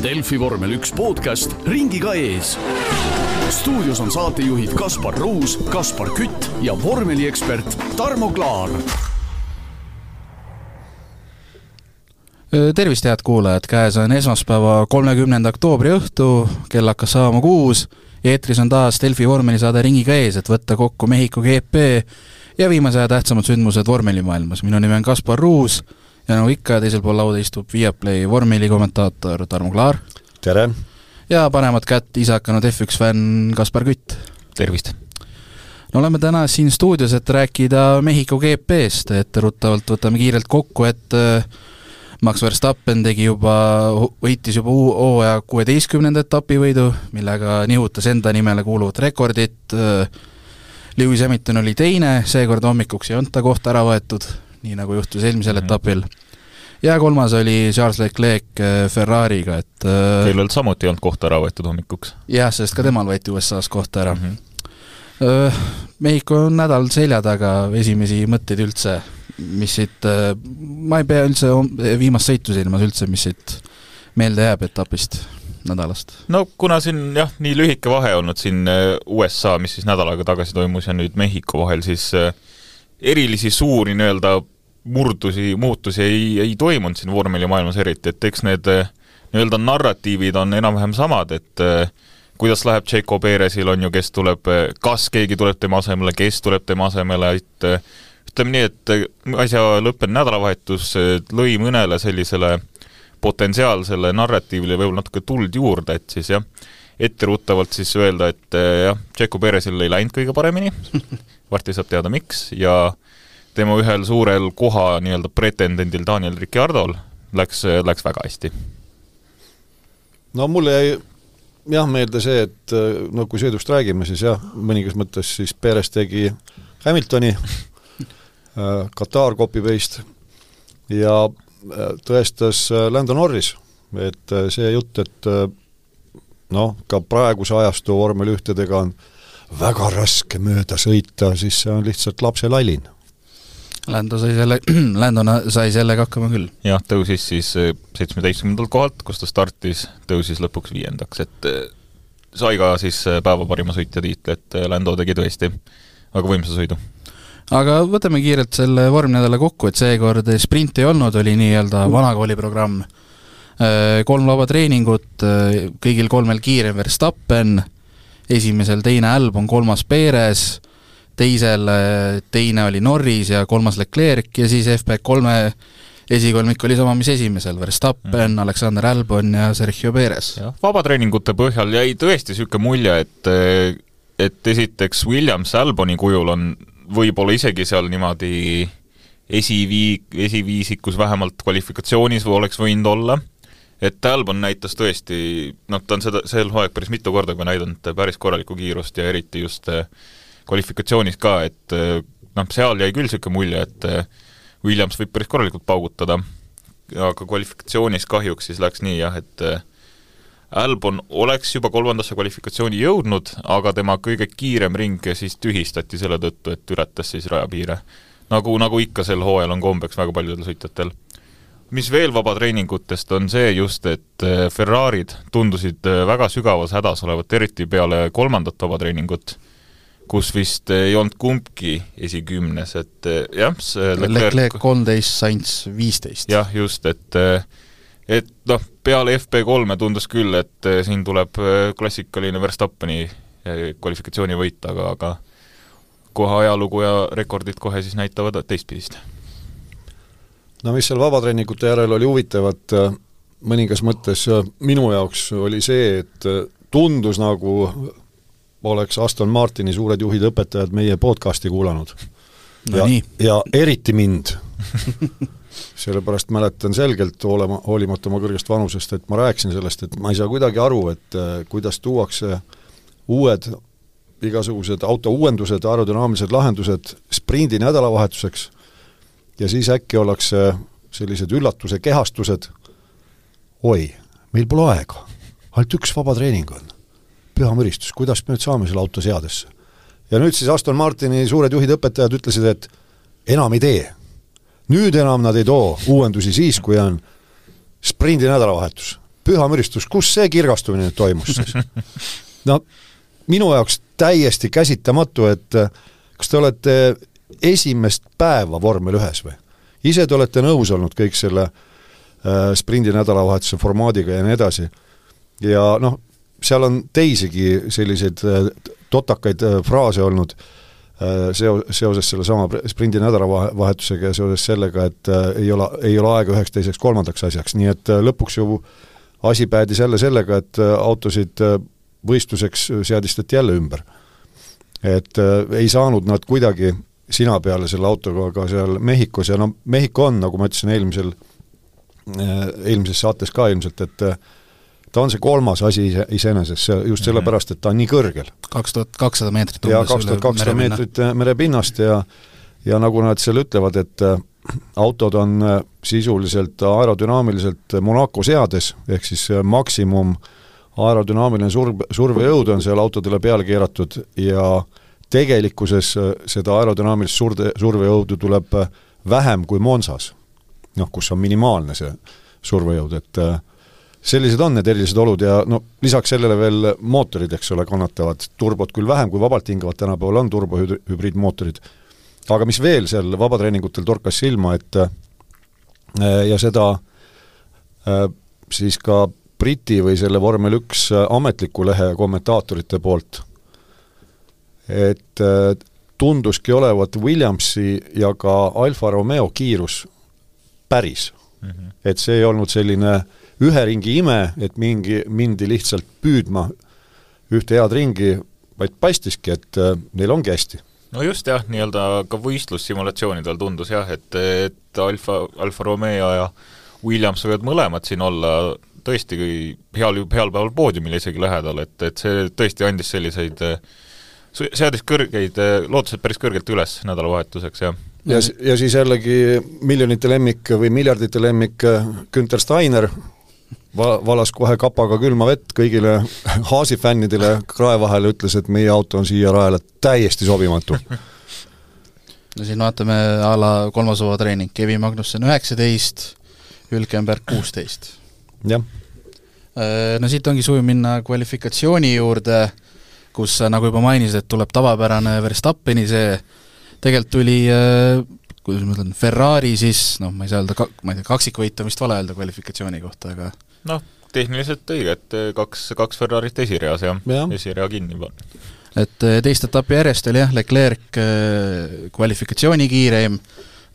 Delfi vormel üks podcast ringiga ees. stuudios on saatejuhid Kaspar Ruus, Kaspar Kütt ja vormeliekspert Tarmo Klaar. tervist, head kuulajad, käes on esmaspäeva, kolmekümnenda oktoobri õhtu, kell hakkas saama kuus eetris on taas Delfi vormelisaade Ringiga ees, et võtta kokku Mehhiko GP ja viimase aja tähtsamad sündmused vormelimaailmas. minu nimi on Kaspar Ruus ja nagu ikka, teisel pool lauda istub Viaplay vormelikommentaator Tarmo Klaar. tere! ja paremat kätt ise hakanud F1 fänn Kaspar Kütt. tervist! no oleme täna siin stuudios, et rääkida Mehhiko GP-st, etteruttavalt võtame kiirelt kokku, et äh, Max Verstappen tegi juba, võitis juba hooaja kuueteistkümnenda etapivõidu, millega nihutas enda nimele kuuluvat rekordit, äh, Lewis Hamilton oli teine, seekord hommikuks ei olnud ta kohta ära võetud, nii nagu juhtus eelmisel mm -hmm. etapil. ja kolmas oli Charles Leclerc äh, Ferrari'ga, et äh, kellel samuti ei olnud kohta ära võetud hommikuks. jah, sest ka temal võeti USA-s koht ära mm. -hmm. Mehhiko on nädal selja taga, esimesi mõtteid üldse, mis siit, ma ei pea üldse viimast sõitu silmas üldse, mis siit meelde jääb etapist nädalast? no kuna siin jah, nii lühike vahe olnud siin äh, USA, mis siis nädal aega tagasi toimus, ja nüüd Mehhiko vahel, siis äh, erilisi suuri nii-öelda murdusi, muutusi ei, ei toimunud siin vormelimaailmas eriti, et eks need äh, nii-öelda narratiivid on enam-vähem samad, et kuidas läheb Tšeko Perezil, on ju, kes tuleb, kas keegi tuleb tema asemele, kes tuleb tema asemele, et ütleme nii, et asja lõppenud nädalavahetus lõi mõnele sellisele potentsiaalsele narratiivile võib-olla natuke tuld juurde, et siis jah, etteruttavalt siis öelda, et eh, jah, Tšeko Perezil ei läinud kõige paremini varsti saab teada, miks, ja tema ühel suurel koha nii-öelda pretendendil Daniel Ricciardol läks, läks väga hästi. no mulle jäi jah meelde see, et no kui sõidust räägime, siis jah, mõningas mõttes siis Perez tegi Hamiltoni äh,, Katar copy-paste ja tõestas äh, Lando Norris, et äh, see jutt, et äh, noh, ka praeguse ajastu vormel ühtedega on väga raske mööda sõita, siis see on lihtsalt lapselallin. Lando sai selle, Lando sai sellega hakkama küll. jah, tõusis siis seitsmeteistkümnendalt kohalt, kus ta startis, tõusis lõpuks viiendaks, et sai ka siis päeva parima sõitja tiitli, et Lando tegi tõesti väga võimsa sõidu aga võtame kiirelt selle vormnädala kokku, et seekord sprinti ei olnud, oli nii-öelda vanakooli programm. Äh, kolm vaba treeningut, äh, kõigil kolmel kiirem Verstappen, esimesel teine Albon, kolmas Perez, teisel teine oli Norris ja kolmas Leclerc ja siis FP kolme esikolmik oli sama, mis esimesel, Verstappen mm., Alexander Albon ja Sergio Perez. vabatreeningute põhjal jäi tõesti niisugune mulje, et et esiteks Williams Alboni kujul on võib-olla isegi seal niimoodi esivii-, esiviisikus vähemalt kvalifikatsioonis või oleks võinud olla, et Albon näitas tõesti, noh, ta on seda, sel hooaeg päris mitu korda ka näidanud päris korralikku kiirust ja eriti just eh, kvalifikatsioonis ka, et eh, noh, seal jäi küll niisugune mulje, et eh, Williams võib päris korralikult paugutada, aga kvalifikatsioonis kahjuks siis läks nii jah, et Albon oleks juba kolmandasse kvalifikatsiooni jõudnud, aga tema kõige kiirem ring siis tühistati selle tõttu, et ületas siis rajapiire. nagu, nagu ikka sel hooajal on kombeks väga paljudel sõitjatel. Mis veel vabatreeningutest, on see just, et äh, Ferrarid tundusid äh, väga sügavas hädas olevat, eriti peale kolmandat vabatreeningut, kus vist ei olnud kumbki esikümnes, et äh, jah, see Leclerc kolmteist, Sainz viisteist. jah, just, et et noh, peale FP3-e tundus küll, et siin tuleb klassikaline Verstappeni eh, kvalifikatsioonivõit, aga, aga kohe ajalugu ja rekordid kohe siis näitavad teistpidist. No mis seal vabatreeningute järel oli huvitavat, mõningas mõttes minu jaoks oli see, et tundus nagu oleks Aston Martini suured juhid, õpetajad meie podcasti kuulanud. No. ja, ja eriti mind. Sellepärast mäletan selgelt, olema, hoolimata oma kõrgest vanusest, et ma rääkisin sellest, et ma ei saa kuidagi aru, et äh, kuidas tuuakse uued igasugused auto uuendused, aerodünaamilised lahendused sprindi nädalavahetuseks ja siis äkki ollakse sellised üllatuse kehastused, oi, meil pole aega, ainult üks vaba treening on. püha müristus, kuidas me nüüd saame selle auto seadesse? ja nüüd siis Aston Martini suured juhid, õpetajad ütlesid, et enam ei tee nüüd enam nad ei too uuendusi siis, kui on sprindi nädalavahetus. püha müristus, kus see kirgastumine nüüd toimus siis? no minu jaoks täiesti käsitamatu, et kas te olete esimest päeva vormel ühes või? ise te olete nõus olnud kõik selle äh, sprindi nädalavahetuse formaadiga ja nii edasi. ja noh, seal on teisigi selliseid äh, totakaid äh, fraase olnud äh, seo-, seoses sellesama sprindi nädalavahetusega ja seoses sellega, et äh, ei ole, ei ole aega üheks, teiseks, kolmandaks asjaks, nii et äh, lõpuks ju asi päädis jälle sellega, et äh, autosid äh, võistluseks seadistati jälle ümber. et äh, ei saanud nad kuidagi sina peale selle autoga ka seal Mehhikos ja no Mehhiko on, nagu ma ütlesin eelmisel, äh, eelmises saates ka ilmselt, et äh, ta on see kolmas asi ise, iseenesest, see just Mhm. sellepärast, et ta on nii kõrgel. kaks tuhat kakssada meetrit umbes kaks tuhat kakssada meetrit äh, merepinnast ja ja nagu nad seal ütlevad, et äh, autod on äh, sisuliselt aerodünaamiliselt Monaco seades, ehk siis äh, maksimum aerodünaamiline surve, survejõud on seal autodele peale keeratud ja tegelikkuses äh, seda aerodünaamilist surde, survejõudu tuleb äh, vähem kui Monsas. noh, kus on minimaalne see survejõud, et äh, sellised on need erilised olud ja no lisaks sellele veel mootorid, eks ole, kannatavad, turbot küll vähem kui vabalt hingavad, tänapäeval on turbohübriidmootorid, aga mis veel seal vabatreeningutel torkas silma, et ja seda siis ka Briti või selle vormel üks ametliku lehe kommentaatorite poolt, et äh, tunduski olevat Williamsi ja ka Alfa Romeo kiirus päris mm. -hmm. et see ei olnud selline ühe ringi ime, et mingi, mindi lihtsalt püüdma ühte head ringi, vaid paistiski, et äh, neil ongi hästi. no just jah, nii-öelda ka võistlussimulatsioonidel tundus jah, et, et Alfa, Alfa Romeo ja Williams võivad mõlemad siin olla tõesti heal, heal päeval poodiumil isegi lähedal, et, et see tõesti andis selliseid seadis kõrgeid, lootused päris kõrgelt üles nädalavahetuseks, jah. ja, ja siis jällegi miljonite lemmik või miljardite lemmik Günter Steiner va-, valas kohe kapaga külma vett kõigile Haasi fännidele krae vahele, ütles, et meie auto on siia rajale täiesti sobimatu. no siin vaatame a la kolmas hooajatreening, Kevin Magnussen üheksateist, Hülkenberg kuusteist. jah. No siit ongi sujuv minna kvalifikatsiooni juurde, kus sa nagu juba mainisid, et tuleb tavapärane Verstappeni see, tegelikult tuli kuidas ma ütlen, Ferrari siis noh, ma ei saa öelda ma ei tea, kaksikvõit on vist vale öelda kvalifikatsiooni kohta, aga noh, tehniliselt õige, et kaks, kaks Ferrarit esireas jah ja., esirea kinni pannud. et teist etappi järjest oli jah, Leclerc kvalifikatsiooni kiireim,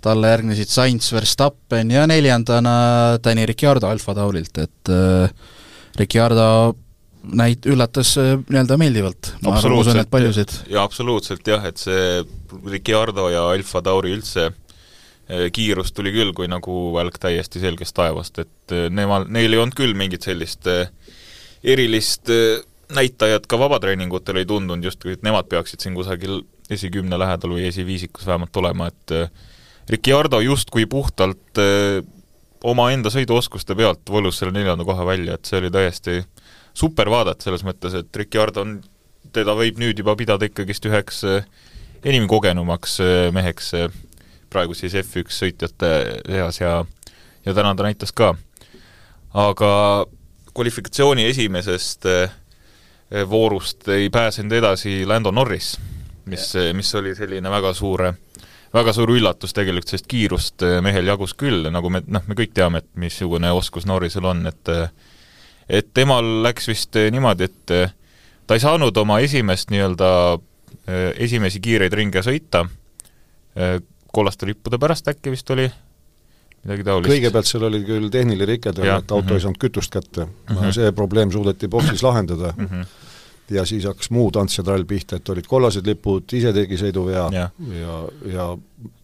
talle järgnesid Sainz, Verstappen ja neljandana Danny Ricciardo Alfa Taurilt, et äh, Ricciardo näit-, üllatas nii-öelda meeldivalt, ma arvan, usun, et paljusid. jaa, absoluutselt jah, et see Ricciardo ja Alfa Tauri üldse kiirus tuli küll kui nagu välk täiesti selgest taevast, et nemal, neil ei olnud küll mingit sellist erilist näitajat ka vabatreeningutel ei tundunud justkui, et nemad peaksid siin kusagil esikümne lähedal või esiviisikus vähemalt olema, et Ricciardo justkui puhtalt omaenda sõiduoskuste pealt volus selle neljanda koha välja, et see oli täiesti super vaadata selles mõttes, et Ricciardo on, teda võib nüüd juba pidada ikkagist üheks enim kogenumaks meheks praegu siis F1 sõitjate seas ja ja täna ta näitas ka. aga kvalifikatsiooni esimesest voorust ei pääsenud edasi Lando Norris, mis, mis oli selline väga suur, väga suur üllatus tegelikult, sest kiirust mehel jagus küll, nagu me, noh, me kõik teame, et missugune oskus Norrisel on, et et temal läks vist niimoodi, et ta ei saanud oma esimest nii-öelda, esimesi kiireid ringe sõita, kollaste lippude pärast äkki vist oli, midagi taolist. kõigepealt seal oli küll tehniline rike tal, et auto mm -hmm. ei saanud kütust kätte mm, -hmm. see probleem suudeti boksis lahendada mm. -hmm ja siis hakkas muu tants ja trall pihta, et olid kollased lipud, ise tegi sõiduvea ja, ja, ja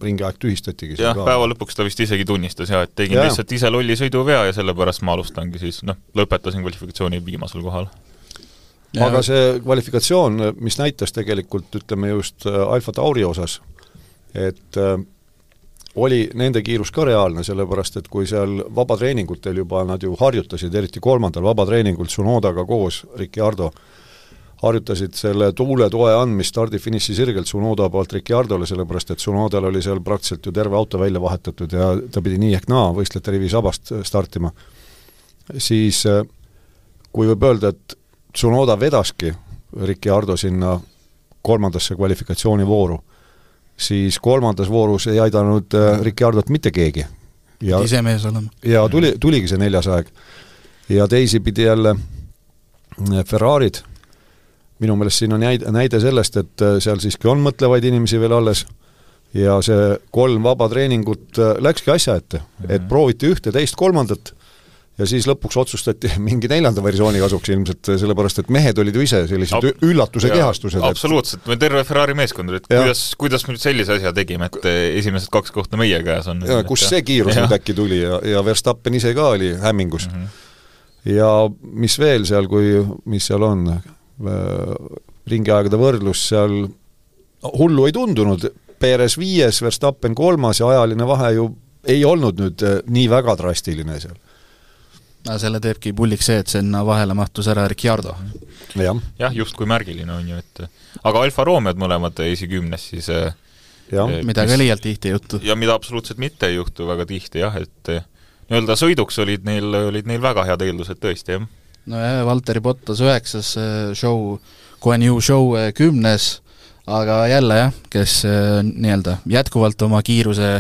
ringiaeg tühistatigi. jah, päeva lõpuks ta vist isegi tunnistas ja et tegin ja. lihtsalt ise lolli sõiduvea ja sellepärast ma alustangi siis, noh, lõpetasin kvalifikatsiooni viimasel kohal. aga see kvalifikatsioon, mis näitas tegelikult, ütleme just Alfa Tauri osas, et äh, oli nende kiirus ka reaalne, sellepärast et kui seal vabatreeningutel juba nad ju harjutasid, eriti kolmandal vabatreeningul Tsunodaga koos, Ricciardo, harjutasid selle tuule toe andmist stardi-finiši sirgelt Tsunoda poolt Ricciardole, sellepärast et Tsunodal oli seal praktiliselt ju terve auto välja vahetatud ja ta pidi nii ehk naa võistlejate rivi sabast startima, siis kui võib öelda, et Tsunoda vedaski Ricciardo sinna kolmandasse kvalifikatsioonivooru, siis kolmandas voorus ei aidanud äh, Ricciardot mitte keegi. ja ise mees olema. ja tuli, tuligi see neljas aeg. ja teisipidi jälle äh, Ferrarid, minu meelest siin on näide, näide sellest, et äh, seal siiski on mõtlevaid inimesi veel alles ja see kolm vaba treeningut läkski asja ette mm, -hmm. et prooviti ühte, teist, kolmandat ja siis lõpuks otsustati mingi neljanda versiooni kasuks ilmselt, sellepärast et mehed olid ju ise sellised Ab üllatuse kehastused. absoluutselt, me terve Ferrari meeskond oli, et ja. kuidas, kuidas me nüüd sellise asja tegime, et esimesed kaks kohta meie käes on. ja kust see kiirus nüüd äkki tuli ja, ja Verstappen ise ka oli hämmingus mm. -hmm. ja mis veel seal, kui, mis seal on, äh, ringiaegade võrdlus seal hullu ei tundunud, Perez viies, Verstappen kolmas ja ajaline vahe ju ei olnud nüüd äh, nii väga drastiline seal aga selle teebki pulliks see, et sinna vahele mahtus ära Ricciardo. jah, jah, justkui märgiline on ju, et aga Alfa Romeod mõlemad esikümnes siis ja. Eh, mida ka liialt tihti ei juhtu. ja mida absoluutselt mitte ei juhtu väga tihti jah, et nii-öelda sõiduks olid neil, olid neil väga head eeldused tõesti, jah. Nojah, Valteri Bottas üheksas eh, show, Guan Yu show kümnes, aga jälle jah, kes nii-öelda jätkuvalt oma kiiruse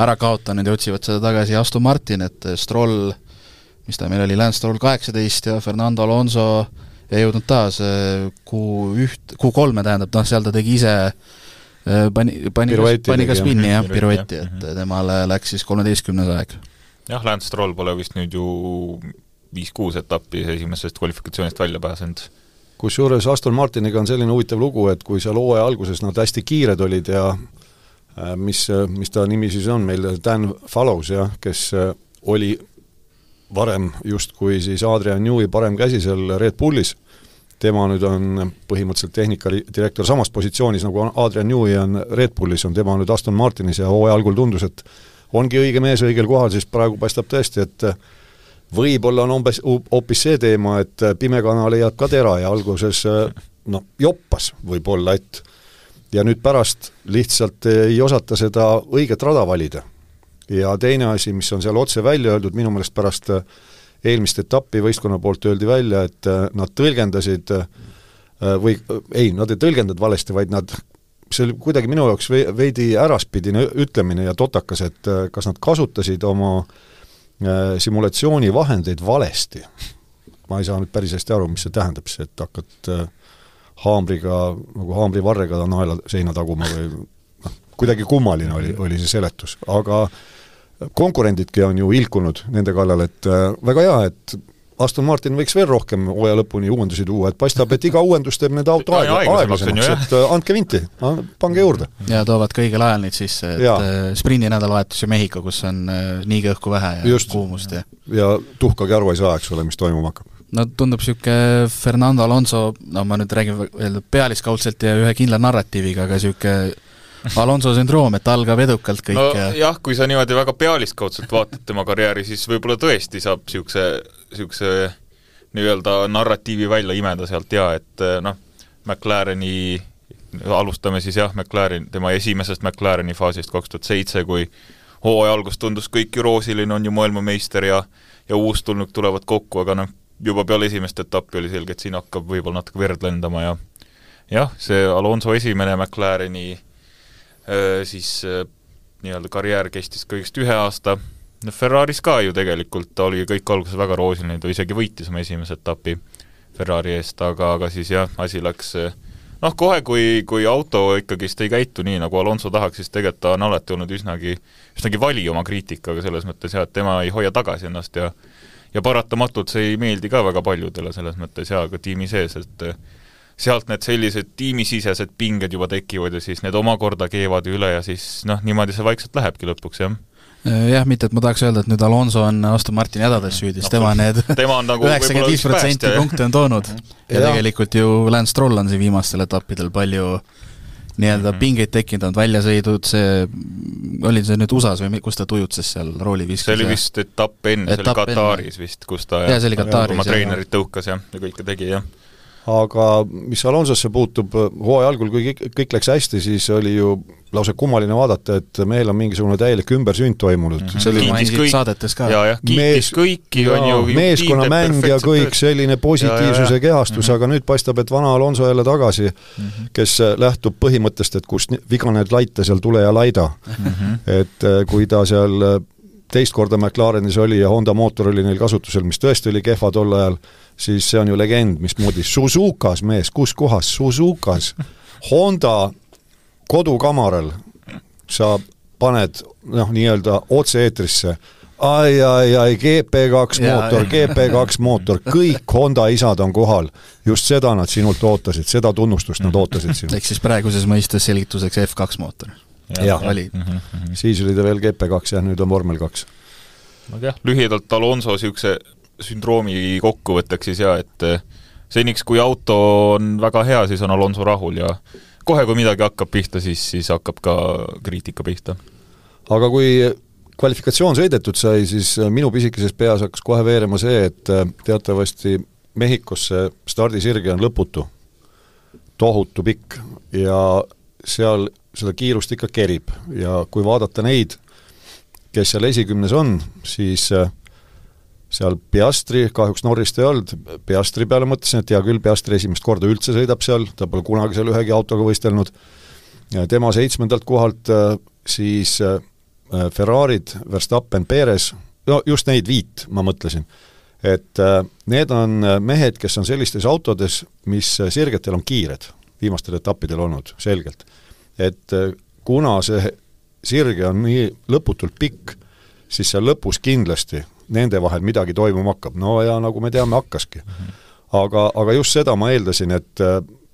ära kaotanud ja otsivad seda tagasi Aston Martin, et Stroll mis ta meil oli, Lance Stroll kaheksateist ja Fernando Alonso ei jõudnud taas Q üht, Q kolme tähendab, noh, seal ta tegi ise pani, pani, pani ka spinni jah, piruetti, et mhm. temale läks siis kolmeteistkümnes aeg. jah, Lance Stroll pole vist nüüd ju viis-kuus etappi esimesest kvalifikatsioonist välja pääsenud. kusjuures Aston Martiniga on selline huvitav lugu, et kui seal hooaja alguses nad hästi kiired olid ja äh, mis, mis ta nimi siis on meil, Dan Fallows jah, kes äh, oli varem justkui siis Adrian Newey parem käsi seal Red Bullis, tema nüüd on põhimõtteliselt tehnikadirektor samas positsioonis, nagu Adrian Newey on Red Bullis, on tema nüüd Aston Martinis ja hooaja algul tundus, et ongi õige mees õigel kohal, siis praegu paistab tõesti, et võib-olla on umbes hoopis see teema, et pimekana leiab ka tera ja alguses noh, joppas võib-olla, et ja nüüd pärast lihtsalt ei osata seda õiget rada valida. Ja teine asi, mis on seal otse välja öeldud, minu meelest pärast äh, eelmist etappi võistkonna poolt öeldi välja, et äh, nad tõlgendasid äh, või ei, nad ei tõlgendanud valesti, vaid nad, see oli kuidagi minu jaoks veidi äraspidine ütlemine ja totakas, et kas nad kasutasid oma simulatsioonivahendeid valesti. ma ei saa nüüd päris hästi aru, mis see tähendab, siis et hakkad haamriga, nagu haamrivarrega naela seina taguma või noh, kuidagi kummaline oli, oli see seletus, aga konkurendidki on ju ilkunud nende kallal, et äh, väga hea, et Aston Martin võiks veel rohkem hooaja lõpuni uuendusi tuua, et paistab, et iga uuendus teeb nende auto aeg, aeglasemaks, et äh, andke vinti, pange juurde. ja toovad ka õigel ajal neid sisse, et ja. Äh, sprindi nädalavahetus ju Mehhiko, kus on niigi õhku vähe ja Just. kuumust ja ja tuhkagi aru ei saa, eks ole, mis toimuma hakkab no tundub niisugune Fernando Alonso, no ma nüüd räägin pealiskaudselt ja ühe kindla narratiiviga, aga niisugune Alonso sündroom, et algab edukalt kõik no, ja jah, kui sa niimoodi väga pealiskaudselt vaatad tema karjääri, siis võib-olla tõesti saab niisuguse, niisuguse nii-öelda narratiivi välja imeda sealt ja et noh, McLareni alustame siis jah, McLaren, tema esimesest McLareni faasist kaks tuhat seitse, kui hooaja algus tundus kõik ju roosiline, on ju maailmameister ja ja uustulnuk tulevad kokku, aga noh, juba peale esimest etappi oli selge, et siin hakkab võib-olla natuke verd lendama ja jah, see Alonso esimene McLareni siis nii-öelda karjäär kestis kõigest ühe aasta, no Ferraris ka ju tegelikult ta oli kõik alguses väga roosiline, ta isegi võitis oma esimese etapi Ferrari eest, aga, aga siis jah, asi läks noh, kohe kui, kui auto ikkagist ei käitu nii, nagu Alonso tahaks, siis tegelikult ta on alati olnud üsnagi, üsnagi vali oma kriitikaga selles mõttes jah, et tema ei hoia tagasi ennast ja ja paratamatult see ei meeldi ka väga paljudele selles mõttes jaa, ka tiimi sees, et sealt need sellised tiimisisesed pinged juba tekivad ja siis need omakorda keevad üle ja siis noh, niimoodi see vaikselt lähebki lõpuks, jah jah, mitte et ma tahaks öelda, et nüüd Alonso on Aston Martini hädades süüdi, sest tema need nagu üheksakümmend viis protsenti punkte on toonud. Ja, ja tegelikult ju Lance Stroll on siin viimastel etappidel palju nii-öelda mm -hmm. pingeid tekkinud, väljasõidud, see, oli see nüüd USA-s või kus ta tujutses seal rooliviskas? see oli vist etapp enne, see oli Kataris vist, kus ta jaa, see oli Kataris, oma treenerit tõukas jah, ja kõike tegi, jah aga mis Alonsosse puutub, hooaja algul, kui kõik, kõik läks hästi, siis oli ju lausa kummaline vaadata, et mehel on mingisugune täielik ümbersünd toimunud mm. -hmm. see oli mainitud saadetes ka. ja, jah, kiitis Mees, kõiki, on ju meeskonnamäng ja kõik selline positiivsuse ja, ja. kehastus mm, -hmm. aga nüüd paistab, et vana Alonso jälle tagasi mm, -hmm. kes lähtub põhimõttest, et kust vigane laita, seal tule ja laida mm. -hmm. et äh, kui ta seal äh, teist korda McLarenis oli ja Honda mootor oli neil kasutusel, mis tõesti oli kehva tol ajal, siis see on ju legend, mismoodi Suzukas mees, kus kohas, Suzukas, Honda kodukamaral sa paned noh, nii-öelda otse-eetrisse ai, ai, ai, GP2 mootor, GP2 mootor, kõik Honda isad on kohal. just seda nad sinult ootasid, seda tunnustust nad ootasid sinult. ehk siis praeguses mõistes selgituseks F2 mootor? jah, oli mm. -hmm. siis oli ta veel GP2 ja nüüd on vormel kaks. nojah, lühidalt Alonso niisuguse sündroomi kokkuvõtteks siis jaa, et eh, seniks, kui auto on väga hea, siis on Alonso rahul ja kohe, kui midagi hakkab pihta, siis, siis hakkab ka kriitika pihta. aga kui kvalifikatsioon sõidetud sai, siis eh, minu pisikeses peas hakkas kohe veerema see, et eh, teatavasti Mehhikos see stardisirge on lõputu, tohutu pikk. Ja seal seda kiirust ikka kerib. Ja kui vaadata neid, kes seal esikümnes on, siis äh, seal Piastri, kahjuks Norrist ei olnud, Piastri peale mõtlesin, et hea küll, Piastri esimest korda üldse sõidab seal, ta pole kunagi seal ühegi autoga võistelnud, tema seitsmendalt kohalt äh, siis äh, Ferrari'd, Verstappen, Perez, no just neid viit ma mõtlesin. et äh, need on mehed, kes on sellistes autodes, mis sirgetel on kiired, viimastel etappidel olnud, selgelt. et kuna see sirge on nii lõputult pikk, siis seal lõpus kindlasti nende vahel midagi toimuma hakkab, no ja nagu me teame, hakkaski. aga, aga just seda ma eeldasin, et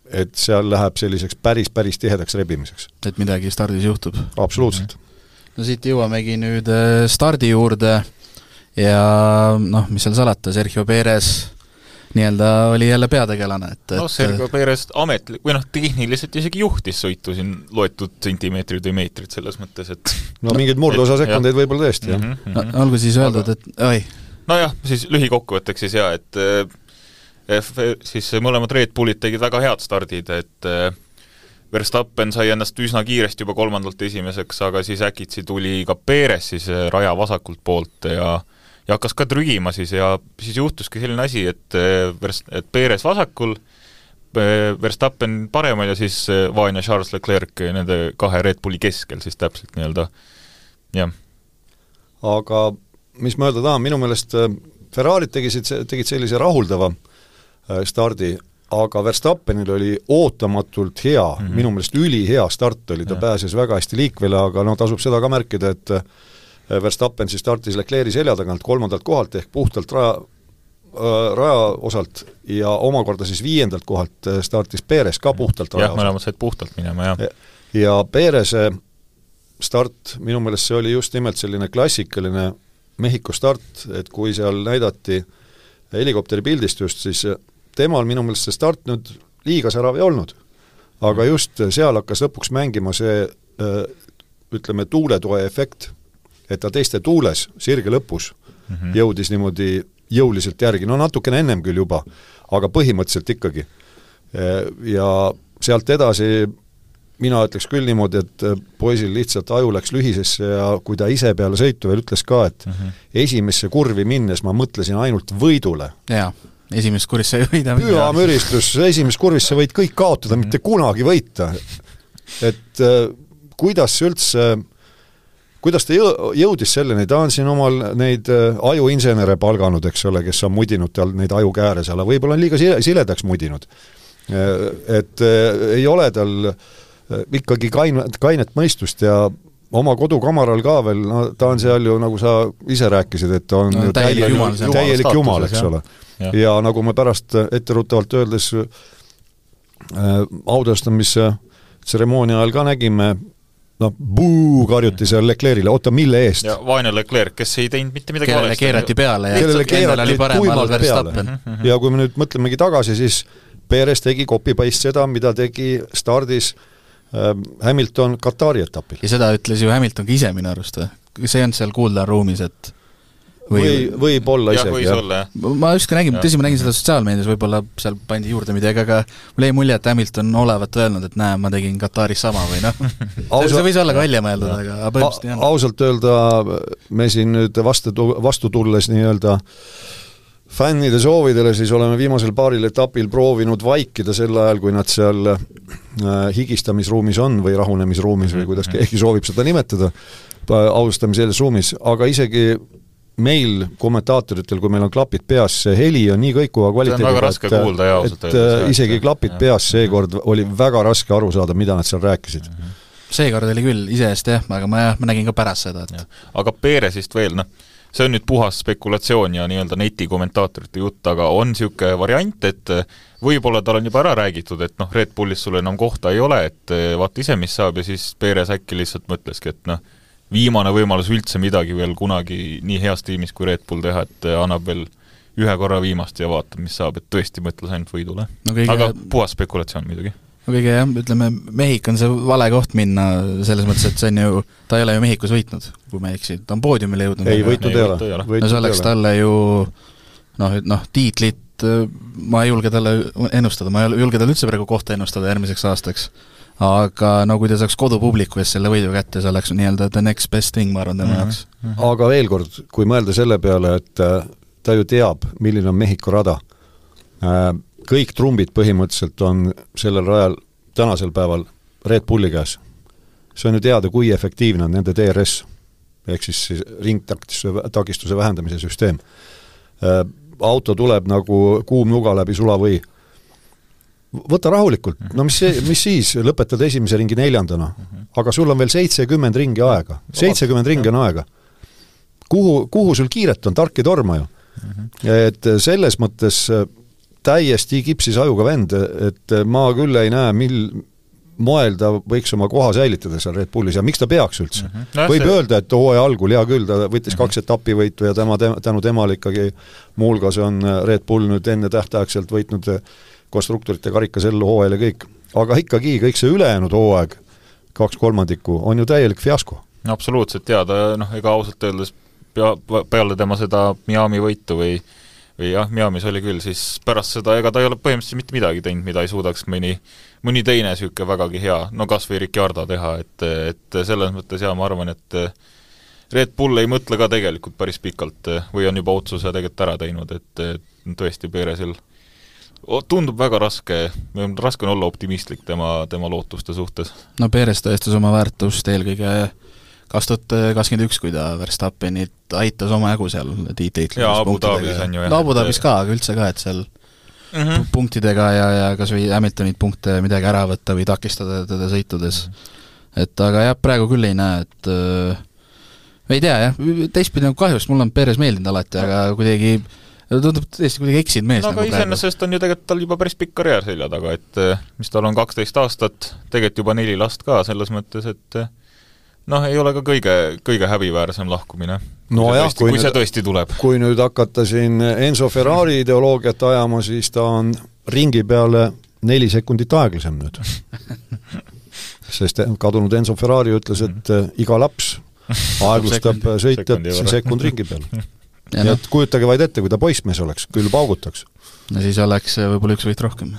et seal läheb selliseks päris, päris tihedaks rebimiseks. et midagi stardis juhtub? absoluutselt. no siit jõuamegi nüüd äh, stardi juurde ja noh, mis seal salata, Sergio Perez nii-öelda oli jälle peategelane, et, et no Sergio Perez ametlik, või noh, tehniliselt isegi juhtis sõitu siin loetud sentimeetrid või meetrid selles mõttes, et no mingeid murdosa sekundeid võib-olla tõesti, jah mm. -hmm. no olgu siis öeldud, et oi. nojah, siis lühikokkuvõtteks siis jaa, et F, siis mõlemad Red Bullid tegid väga head stardid, et Verstappen sai ennast üsna kiiresti juba kolmandalt esimeseks, aga siis äkitsi tuli ka Perez siis raja vasakult poolt ja äh, ja hakkas ka trügima siis ja siis juhtuski selline asi, et eh, Vers-, et Perez vasakul, Verstappen paremal ja siis eh, Vaan ja Charles Leclerc nende kahe Red Bulli keskel siis täpselt nii-öelda, jah. aga mis ma öelda tahan, minu meelest Ferrari'd tegisid, tegid sellise rahuldava stardi, aga Verstappenil oli ootamatult hea mm, -hmm. minu meelest ülihea start oli, ta ja. pääses väga hästi liikvele, aga noh, tasub seda ka märkida, et Äh, Verstappen siis startis Leclerc'i selja tagant kolmandalt kohalt ehk puhtalt raja, äh, rajaosalt ja omakorda siis viiendalt kohalt äh, startis Perez ka puhtalt rajaosalt. jah, mõlemad said puhtalt minema, jah. ja Perez'e start, minu meelest see oli just nimelt selline klassikaline Mehhiko start, et kui seal näidati helikopteri pildistust, siis temal minu meelest see start nüüd liiga särav ei olnud. aga just seal hakkas lõpuks mängima see ütleme, tuuletoe efekt et ta teiste tuules, sirge lõpus mm, -hmm. jõudis niimoodi jõuliselt järgi, no natukene ennem küll juba, aga põhimõtteliselt ikkagi. Ja sealt edasi mina ütleks küll niimoodi, et poisil lihtsalt aju läks lühisesse ja kui ta ise peale sõitu veel ütles ka, et mm -hmm. esimesse kurvi minnes ma mõtlesin ainult võidule. jaa, esimest kurvist sa ei võida. püha müristus, esimest kurvist sa võid kõik kaotada mm, -hmm. mitte kunagi võita. et äh, kuidas üldse äh, kuidas ta jõ-, jõudis selleni, ta on siin omal neid äh, ajuinsenere palganud, eks ole, kes on mudinud tal neid ajukääre seal, võib-olla on liiga sile-, siledaks mudinud. Äh, et äh, ei ole tal ikkagi kain-, kainet mõistust ja oma kodukamaral ka veel, no ta on seal ju, nagu sa ise rääkisid, et ta on no, täielik jumal, täielik jumal, eks ole. ja nagu me pärast etteruttavalt öeldes äh, audastamise tseremoonia ajal ka nägime, noh, buu karjuti seal Leclerc'ile, oota, mille eest? vaene Leclerc, kes ei teinud mitte midagi kellele keerati peale ja kellele keerati tuimalt peale. ja kui me nüüd mõtlemegi tagasi, siis Perez tegi copy-paste seda, mida tegi stardis äh, Hamilton Katari etapil. ja seda ütles ju Hamilton ka ise minu arust või? see olnud seal kuulda ruumis, et või võib-olla jah, isegi, võis jah. olla jah. ma just ka nägin, Jah. tõsi, ma nägin seda sotsiaalmeedias, võib-olla seal pandi juurde midagi, aga mulle jäi mulje, et Hamilton olevat öelnud, et näe, ma tegin Kataris sama või noh, see võis olla ka välja mõeldud, aga aga põhimõtteliselt olnud. ausalt öelda me siin nüüd vastu, vastu tulles nii-öelda fännide soovidele, siis oleme viimasel paaril etapil proovinud vaikida sel ajal, kui nad seal äh, higistamisruumis on või rahunemisruumis või kuidas keegi soovib seda nimetada, austamiselises ruumis, aga isegi meil, kommentaatoritel, kui meil on klapid peas, see heli on nii kõikuva kvaliteediga, väga raske kuulda ja ausalt et äh, jah, isegi et- klapid jah. peas seekord oli väga raske aru saada, mida nad seal rääkisid. seekord oli küll iseenesest jah, aga ma jah, ma nägin ka pärast seda, et aga Peresist veel, noh, see on nüüd puhas spekulatsioon ja nii-öelda netikommentaatorite jutt, aga on niisugune variant, et eh, võib-olla tal on juba ära räägitud, et noh, Red Bullis sul enam kohta ei ole, et eh, vaata ise, mis saab ja siis Peres äkki lihtsalt mõtleski, et noh, viimane võimalus üldse midagi veel kunagi nii heas tiimis kui Red Bull teha, et annab veel ühe korra viimast ja vaatab, mis saab, et tõesti mõtles ainult võidule. no kõige aga puhas spekulatsioon muidugi. no kõige jah, ütleme, Mehhik on see vale koht minna selles mõttes, et see on ju, ta ei ole ju Mehhikos võitnud, kui ma ei eksi, ta on poodiumile jõudnud. ei, võitnud ei ole ole. no see oleks talle ju noh, noh tiitlit ma ei julge talle ennustada, ma ei julge talle üldse praegu kohta ennustada järgmiseks aastaks. Aga no kui ta saaks kodupubliku ees selle võidu kätte, see oleks nii-öelda the next best thing, ma arvan, tema Mhm. jaoks. aga veel kord, kui mõelda selle peale, et äh, ta ju teab, milline on Mehhiko rada, kõik trumbid põhimõtteliselt on sellel rajal tänasel päeval Red Bulli käes. see on ju teada, kui efektiivne on nende DRS ehk siis siis ringtakistuse, takistuse vähendamise süsteem. Auto tuleb nagu kuum nuga läbi sulavõi. Võta rahulikult, no mis mis siis, lõpetad esimese ringi neljandana, aga sul on veel seitsekümmend ringi aega, seitsekümmend ringi on aega. Kuhu, kuhu sul kiiret on, tark ei torma ju. et selles mõttes äh, täiesti kipsis ajuga vend, et ma küll ei näe, mil moel ta võiks oma koha säilitada seal Red Bullis. Ja miks ta peaks üldse. Nojah, võib see- öelda, et hooaja algul hea küll, ta võttis kaks etapivõitu ja tema, tänu temale ikkagi muuhulgas on Red Bull nüüd ennetähtaegselt võitnud konstruktorite karika sel hooajal ja kõik, aga ikkagi kõik see ülejäänud hooaeg, kaks kolmandikku, on ju täielik fiasko. Absoluutselt jaa, ta noh, ega ausalt öeldes pea, peale tema seda Miami võitu või või jah, Miami's oli küll, siis pärast seda ega ta ei ole põhimõtteliselt mitte midagi teinud, mida ei suudaks mõni mõni teine niisugune vägagi hea, no kas või Ricciardo teha, et, et selles mõttes jaa, ma arvan, et Red Bull ei mõtle ka tegelikult päris pikalt või on juba otsuse tegelikult ära teinud, et tõesti Peresil o- tundub väga raske, raske on olla optimistlik tema, tema lootuste suhtes. no Perez tõestas oma väärtust eelkõige kaks tuhat kakskümmend üks, kui ta Verstappenit aitas omajagu seal tiitlit Jaa, Abu Dhabis on ju, jah, no Abu Dhabis ka, aga üldse ka, et seal Mm -hmm. punktidega ja, ja kas või Hamiltonilt punkte midagi ära võtta või takistada teda sõitudes. et aga jah, praegu küll ei näe, et äh, ei tea jah, teistpidi nagu kahju, sest mulle on Perez meeldinud alati, aga kuidagi tundub tõesti kuidagi eksinud mees no nagu aga praegu. iseenesest on ju tegelikult tal juba päris pikk karjäär selja taga, et eh, mis tal on kaksteist aastat, tegelikult juba neli last ka, selles mõttes, et eh, noh, ei ole ka kõige, kõige häbiväärsem lahkumine. Nojah, kui, kui kui see nüüd- tõesti tuleb. kui nüüd hakata siin Enzo Ferrari ideoloogiat ajama, siis ta on ringi peale neli sekundit aeglasem nüüd. sest kadunud Enzo Ferrari ütles, et äh, iga laps aeglustab Sekundi- sõitjat sekund ringi peal. ja nii noh, et kujutage vaid ette, kui ta poissmees oleks, küll paugutaks. no siis oleks äh, võib-olla üks võit rohkem.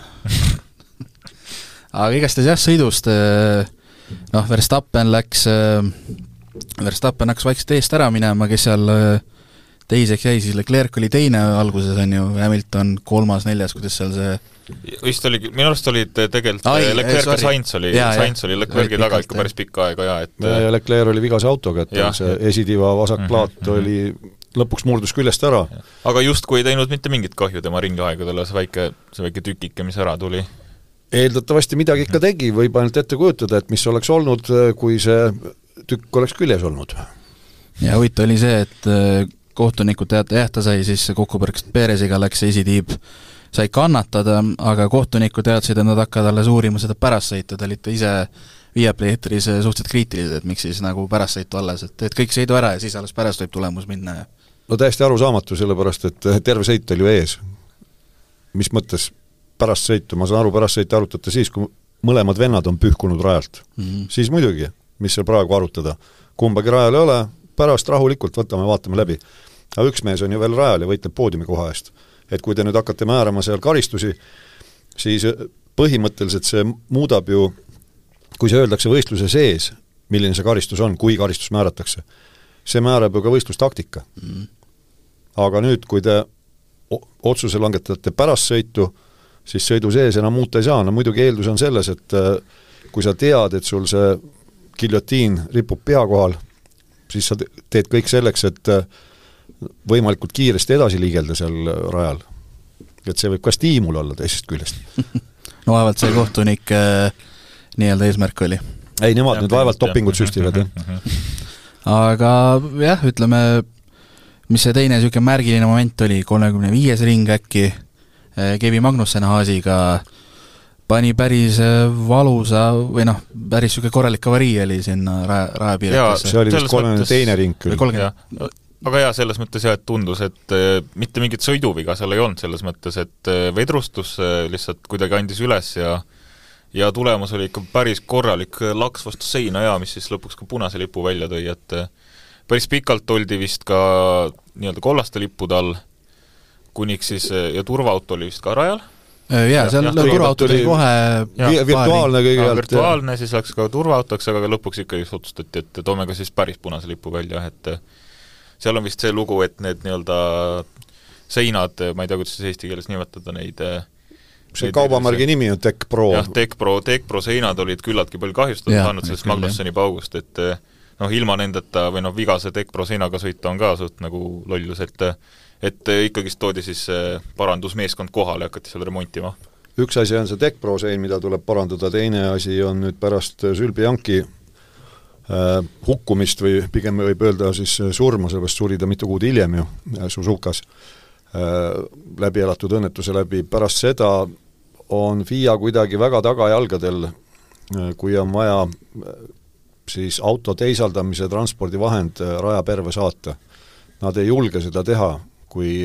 aga igastahes jah, sõidust äh, noh, Verstappen läks, Verstappen hakkas vaikselt eest ära minema, kes seal teiseks jäi, siis Leclerc oli teine alguses, on ju, Hamilton kolmas-neljas, kuidas seal see vist oli, minu arust olid tegelikult Ai, Leclerc ja. Sainz oli. Sainz oli Leclerc'i taga ikka päris pikka aega ja et ja Leclerc oli vigase autoga, et tal see esitiiva vasak Mhm, plaat mhm. oli lõpuks murdus küljest ära. aga justkui ei teinud mitte mingit kahju tema ringiaegadele, see väike, see väike tükike, mis ära tuli. eeldatavasti midagi ikka tegi, võib ainult ette kujutada, et mis oleks olnud, kui see tükk oleks küljes olnud. ja huvitav oli see, et äh, kohtunikud teate, jah, ta sai siis kokkupõrkes Peresiga läks see esitiib, sai kannatada, aga kohtunikud teadsid, et nad hakkavad alles uurima seda pärastsõitu, te olite ise Viaplay eetris suhteliselt kriitilised, et miks siis nagu pärastsõitu alles, et, et kõik sõidu ära ja siis alles pärast võib tulemus minna ja no täiesti arusaamatu, sellepärast et terve sõit oli ju ees. mis mõttes pärast sõitu, ma saan aru, pärast sõitu arutate siis, kui mõlemad vennad on pühkunud rajalt. mm -hmm. siis muidugi, mis seal praegu arutada. kumbagi rajal ei ole, pärast rahulikult võtame, vaatame läbi. aga üks mees on ju veel rajal ja võitleb poodiumikoha eest. et kui te nüüd hakkate määrama seal karistusi, siis põhimõtteliselt see muudab ju, kui see öeldakse võistluse sees, milline see karistus on, kui karistus määratakse, see määrab ju ka võistlustaktika mm.. Aga nüüd, kui te otsuse langetate pärast sõitu, siis sõidu sees enam muuta ei saa, no muidugi eeldus on selles, et äh, kui sa tead, et sul see giljotiin ripub pea kohal, siis sa teed kõik selleks, et äh, võimalikult kiiresti edasi liigelda seal äh, rajal. et see võib ka stiimul olla teisest küljest no vaevalt see kohtunik äh, nii-öelda eesmärk oli. ei, nemad ja, nüüd vaevalt dopingut süstivad, jah. aga jah, ütleme, mis see teine niisugune märgiline moment oli, kolmekümne viies ring äkki, Kevin Magnussen Haasiga pani päris valusa või noh, päris niisugune korralik avarii oli sinna raja, rajapiiretesse. see oli vist kolmekümne teine ring küll. aga jaa, selles mõttes jah, et tundus, et äh, mitte mingit sõiduviga seal ei olnud, selles mõttes, et äh, vedrustus äh, lihtsalt kuidagi andis üles ja ja tulemus oli ikka päris korralik laks vastu seina ja mis siis lõpuks ka punase lipu välja tõi, et päris pikalt oldi vist ka nii-öelda kollaste lippude all, kuniks siis, ja turvaauto oli vist ka rajal Äh, jaa, seal turvaauto tuli kohe virtuaalne kõigepealt. virtuaalne, siis läks ka turvaautoks, aga lõpuks ikkagi otsustati, et toome ka siis päris punase lipu välja, et seal on vist see lugu, et need nii-öelda seinad, ma ei tea, kuidas siis eesti keeles nimetada neid see kaubamärgi nimi on Tech Pro. jah, Tech Pro, Tech Pro seinad olid küllaltki palju kahjustatud saanud sellest Magnusseni paugust, et noh, ilma nendeta või noh, vigase Tech Pro seinaga sõita on ka suht nagu lollus, et et ikkagist toodi siis parandusmeeskond kohale ja hakati seal remontima. üks asi on see Tech Pro sein, mida tuleb parandada, teine asi on nüüd pärast Sülbianki äh, hukkumist või pigem võib öelda siis surma, sellepärast suri ta mitu kuud hiljem ju Suzukas äh,, läbi elatud õnnetuse läbi, pärast seda on FIA kuidagi väga tagajalgadel, kui on vaja siis auto teisaldamise transpordivahend rajaperve saata. Nad ei julge seda teha, kui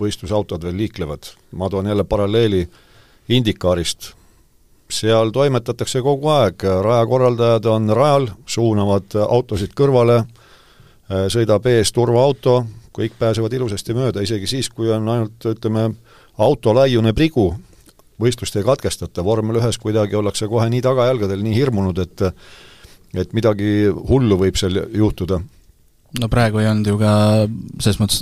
võistlusautod veel liiklevad. ma toon jälle paralleeli Indikaarist, seal toimetatakse kogu aeg, rajakorraldajad on rajal, suunavad autosid kõrvale, sõidab ees turvaauto, kõik pääsevad ilusasti mööda, isegi siis, kui on ainult ütleme, auto laiune prigu, võistlust ei katkestata, vormel ühes kuidagi ollakse kohe nii tagajalgadel, nii hirmunud, et et midagi hullu võib seal juhtuda. No praegu ei olnud ju ka, selles mõttes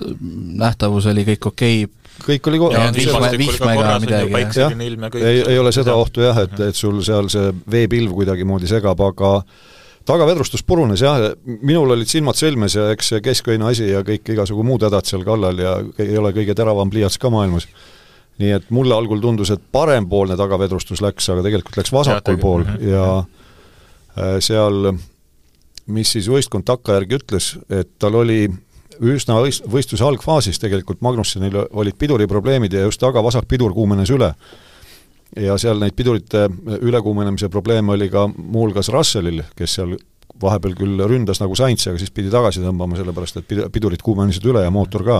nähtavus oli kõik okei. Okay. kõik oli ko-, vihma ega midagi. jah, ei, ei ole seda ohtu jah, et, et sul seal see veepilv kuidagimoodi segab, aga tagavedrustus purunes jah, minul olid silmad sõlmes ja eks see kesköina asi ja kõik igasugu muud hädad seal kallal ja ei ole kõige teravam pliiats ka maailmas. nii et mulle algul tundus, et parempoolne tagavedrustus läks, aga tegelikult läks vasakul ja, pool ja äh, seal mis siis võistkond takkajärgi ütles, et tal oli üsna võistluse algfaasis tegelikult Magnussenil olid piduriprobleemid ja just tagavasak pidur kuumenes üle. ja seal neid pidurite ülekuumenemise probleeme oli ka muuhulgas Russellil, kes seal vahepeal küll ründas nagu Sainz, aga siis pidi tagasi tõmbama, sellepärast et pidurid kuumenesid üle ja mootor ka.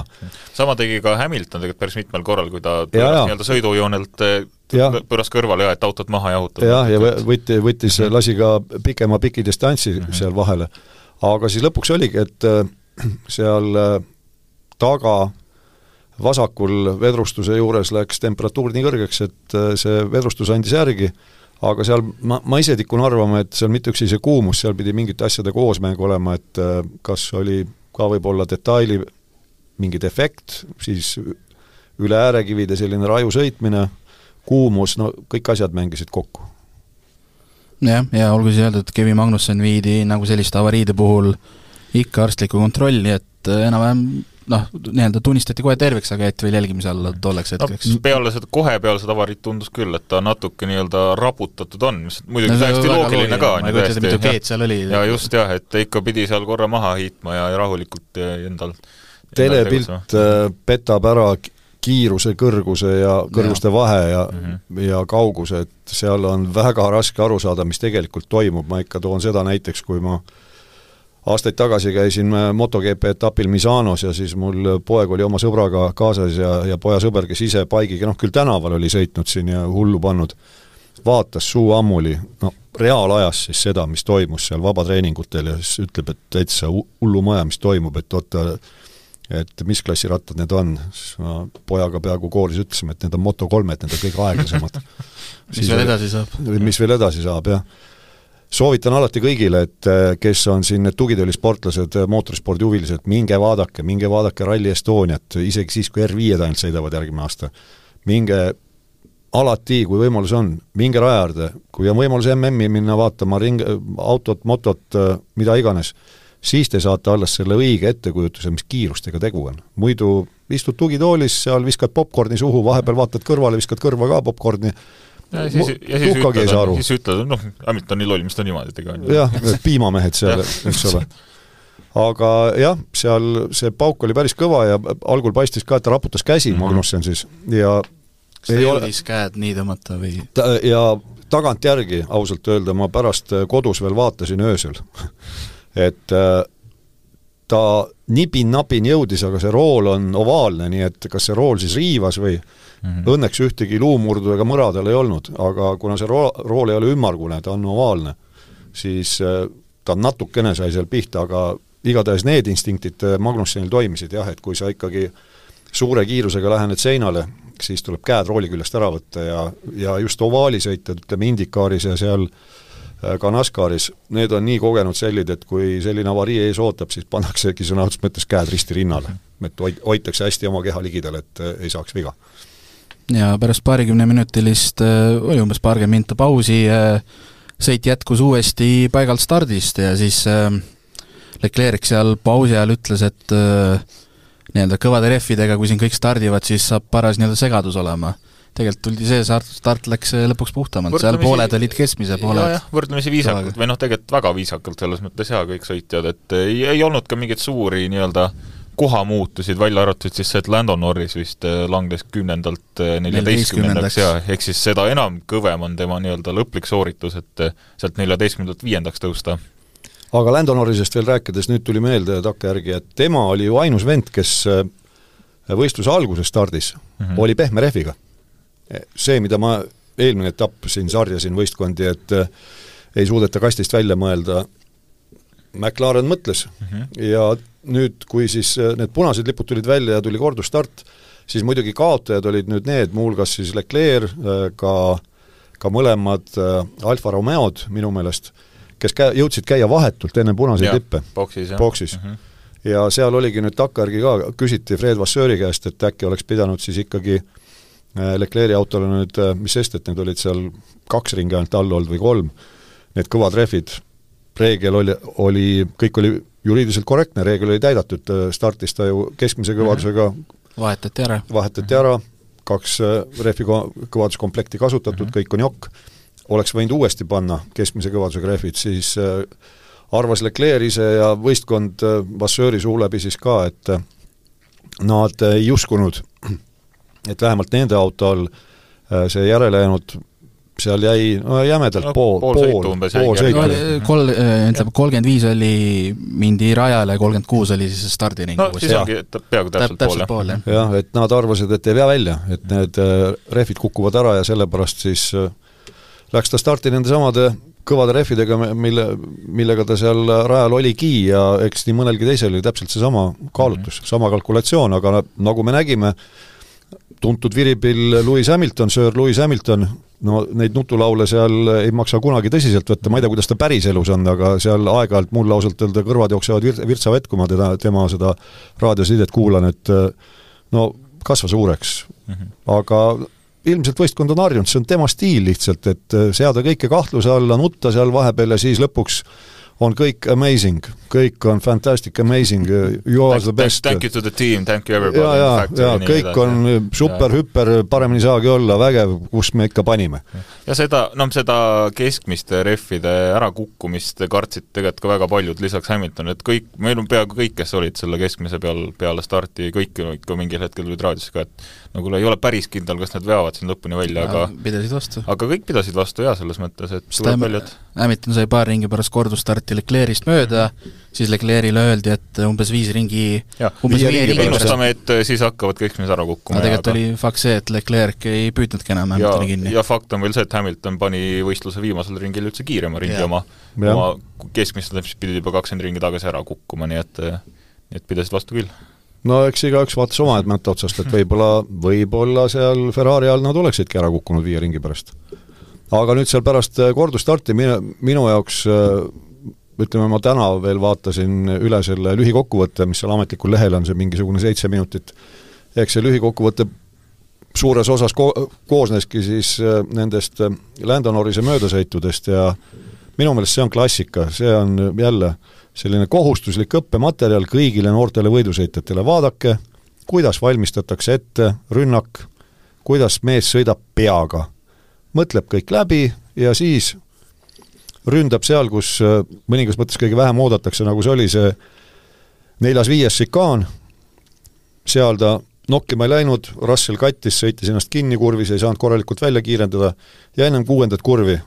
sama tegi ka Hamilton tegelikult päris mitmel korral, kui ta nii-öelda sõidujoonelt pööras kõrvale ja et autot maha jahutada. jah, ja võtti, võttis, lasi ka pikema pikidistantsi mm -hmm. seal vahele. aga siis lõpuks oligi, et äh, seal äh, taga vasakul vedrustuse juures läks temperatuur nii kõrgeks, et see vedrustus andis järgi, aga seal ma, ma ise tikun arvama, et seal mitte üksi see kuumus, seal pidi mingite asjade koosmäng olema, et kas oli ka võib-olla detaili mingi defekt, siis üle äärekivide selline raju sõitmine kuumus, no kõik asjad mängisid kokku. jah, ja olgu siis öeldud, et Kevin Magnussen viidi nagu selliste avariide puhul ikka arstlikku kontrolli, et äh, enam-vähem noh, nii-öelda tunnistati kohe terveks, aga jäeti veel jälgimise alla tolleks hetkeks no,. peale seda, kohe peale seda avariid tundus küll, et ta natuke nii-öelda raputatud on, mis muidugi no, täiesti loogiline ka, on ju täiesti. mitu G-d seal oli. ja just jah, et ikka pidi seal korra maha hiitma ja, ja rahulikult endal telepilt äh, petab ära kiiruse, kõrguse ja kõrguste ja. vahe ja mm, -hmm. ja kauguse, et seal on väga raske aru saada, mis tegelikult toimub, ma ikka toon seda näiteks, kui ma aastaid tagasi käisin MotoGP etapil Misanos ja siis mul poeg oli oma sõbraga kaasas ja, ja poja sõber, kes ise baigiga, noh küll tänaval oli sõitnud siin ja hullu pannud, vaatas suu ammuli, no reaalajas siis seda, mis toimus seal vabatreeningutel ja siis ütleb, et täitsa hullumaja, mis toimub, et oota, et mis klassi rattad need on, siis ma pojaga peaaegu koolis ütlesime, et need on Moto3-d, need on kõige aeglasemad mis veel edasi saab? mis veel edasi saab, jah. Soovitan alati kõigile, et eh, kes on siin need tugitoolisportlased, mootorispordi huvilised, minge vaadake, minge vaadake Rally Estoniat, isegi siis, kui R5-d ainult sõidavad järgmine aasta. minge alati, kui võimalus on, minge raja äärde, kui on võimalus MM-i minna vaatama ring, autot, motot, mida iganes, siis te saate alles selle õige ettekujutuse, mis kiirustega tegu on. muidu istud tugitoolis, seal viskad popkorni suhu, vahepeal vaatad kõrvale, viskad kõrva ka popkorni, ja siis, ja siis ütled, siis ütled, noh, Hamilton nii loll, mis ta niimoodi tegi, on ju. jah, piimamehed seal, eks ole. aga jah, seal see pauk oli päris kõva ja algul paistis ka, et ta raputas käsi mm, -hmm. Magnussen siis, ja kas ta jõudis ole... käed nii tõmmata või? ta, ja tagantjärgi ausalt öelda ma pärast äh, kodus veel vaatasin öösel et äh, ta nipin-napin jõudis, aga see rool on ovaalne, nii et kas see rool siis riivas või mm -hmm. õnneks ühtegi luumurdu ega mõra tal ei olnud, aga kuna see ro-, rool ei ole ümmargune, ta on ovaalne, siis äh, ta natukene sai seal pihta, aga igatahes need instinktid Magnussenil toimisid jah, et kui sa ikkagi suure kiirusega lähened seinale, siis tuleb käed rooli küljest ära võtta ja, ja just ovaalisõitjad, ütleme Indikaaris ja seal äh, ka NASCARis, need on nii kogenud sellid, et kui selline avarii ees ootab, siis pannaksegi sõna otseses mõttes käed risti rinnale. et hoid-, hoitakse hästi oma keha ligidal, et äh, ei saaks viga. Ja pärast paarikümneminutilist, äh, oli umbes paarkümmend minta pausi, sõit jätkus uuesti paigalt stardist ja siis Leclerc seal pausi ajal ütles, et nii-öelda kõvade rehvidega, kui siin kõik stardivad, siis saab paras nii-öelda segadus olema. tegelikult tuldi see start, start läks lõpuks puhtamalt, seal pooled olid keskmise pooled. võrdlemisi viisakalt või noh, tegelikult väga viisakalt selles mõttes jaa, kõik sõitjad, et ei, ei olnud ka mingeid suuri nii-öelda kohamuutusid, välja arvatud siis see, et Lando Norris vist äh, langes kümnendalt äh, neljateistkümnendaks ja ehk siis seda enam kõvem on tema nii-öelda lõplik sooritus, et äh, sealt neljateistkümnendalt viiendaks tõusta aga Lando Norrisest veel rääkides, nüüd tuli meelde takkajärgi, et tema oli ju ainus vend, kes võistluse alguses stardis mm, -hmm. oli pehme rehviga. see, mida ma, eelmine etapp siin sarjasin võistkondi, et ei suudeta kastist välja mõelda, McLaren mõtles mm -hmm. ja nüüd, kui siis äh, need punased lipud tulid välja ja tuli kordusstart, siis muidugi kaotajad olid nüüd need, muuhulgas siis Leclerc, ka ka mõlemad Alfa Romeod minu meelest kes kä-, jõudsid käia vahetult enne punaseid lippe. boksis, jah. boksis mm. -hmm. ja seal oligi nüüd takkajärgi ka, küsiti Fred Vasseuri käest, et äkki oleks pidanud siis ikkagi äh, Leclerc'i autole nüüd, äh, mis sest, et need olid seal kaks ringi ainult all olnud või kolm, need kõvad rehvid, reegel oli, oli, kõik oli juriidiliselt korrektne, reegel oli täidetud, äh, startis ta ju keskmise kõvadusega -hmm. vahetati ära. vahetati ära, kaks rehvi kõvaduskomplekti kasutatud -hmm. kõik on jokk oleks võinud uuesti panna keskmise kõvadusega rehvid, siis äh, arvas Leclerc ise ja võistkond äh, Vasseuri suu läbi siis ka, et äh, nad ei uskunud, et vähemalt nende autol see järele jäänud seal jäi no jämedalt no, pool, pool, pool, pool sõitu. Kol-, ütleme kolmkümmend viis oli, mindi rajale, kolmkümmend kuus oli siis stardiring. no siis ongi peaaegu täpselt pool, pool, jah. jah, et nad arvasid, et ei vea välja, et need rehvid kukuvad ära ja sellepärast siis läks ta starti nende samade kõvade rehvidega, mille, millega ta seal rajal oligi ja eks nii mõnelgi teisel oli täpselt seesama kaalutlus mm, -hmm. sama kalkulatsioon, aga nagu me nägime, tuntud viripill Lewis Hamilton, Sir Lewis Hamilton, no neid nutulaule seal ei maksa kunagi tõsiselt võtta, ma ei tea, kuidas ta päriselus on, aga seal aeg-ajalt mul ausalt öelda kõrvad jooksevad vir-, virtsa vett, kui ma teda, tema seda raadiosidet kuulan, et no kasva suureks mm. -hmm. aga ilmselt võistkond on harjunud, see on tema stiil lihtsalt, et seada kõike kahtluse alla, nutta seal vahepeal ja siis lõpuks on kõik amazing, kõik on fantastic, amazing, you are the best. Thank you to the team, thank you everybody. ja, ja, ja kõik on super, hüper, paremini ei saagi olla, vägev, kus me ikka panime. ja seda, noh, seda keskmiste rehvide ärakukkumist kartsid tegelikult ka väga paljud, lisaks Hamilton, et kõik, meil on peaaegu kõik, kes olid selle keskmise peal peale starti, kõik ikka mingil hetkel tulid raadiosse ka, et no kuule, ei ole päris kindel, kas nad veavad siin lõpuni välja, aga pidasid vastu. aga kõik pidasid vastu jaa, selles mõttes, et tuleb välja, et Hamilton sai paar ringi pärast kordusstarti Leclerc'ist mööda, siis Leclerc'ile öeldi, et umbes viis ringi ja, umbes viie ringi ennustame, et siis hakkavad kõik mees ära kukkuma. aga tegelikult aga... oli fakt see, et Leclerc ei püüdnudki enam Hamiltoni kinni. ja fakt on veel see, et Hamilton pani võistluse viimasel ringil üldse kiirema ringi ja. oma, oma keskmist, mis pidid juba kakskümmend ringi tagasi ära kukkuma, nii et nii et pidasid vastu küll no eks igaüks vaatas omaette otsast, et võib-olla, võib-olla seal Ferrari all nad oleksidki ära kukkunud viie ringi pärast. aga nüüd seal pärast kordusstarti minu, minu jaoks ütleme, ma täna veel vaatasin üle selle lühikokkuvõtte, mis seal ametlikul lehel on, see mingisugune seitse minutit, eks see lühikokkuvõte suures osas ko-, koosneski siis äh, nendest Lando Norrise möödasõitudest ja minu meelest see on klassika, see on jälle selline kohustuslik õppematerjal kõigile noortele võidusõitjatele, vaadake, kuidas valmistatakse ette rünnak, kuidas mees sõidab peaga. mõtleb kõik läbi ja siis ründab seal, kus äh, mõningas mõttes kõige vähem oodatakse, nagu see oli see neljas-viies šikaan, seal ta nokkima ei läinud, Russell kattis, sõitis ennast kinni kurvis, ei saanud korralikult välja kiirendada ja ennem kuuendat kurvi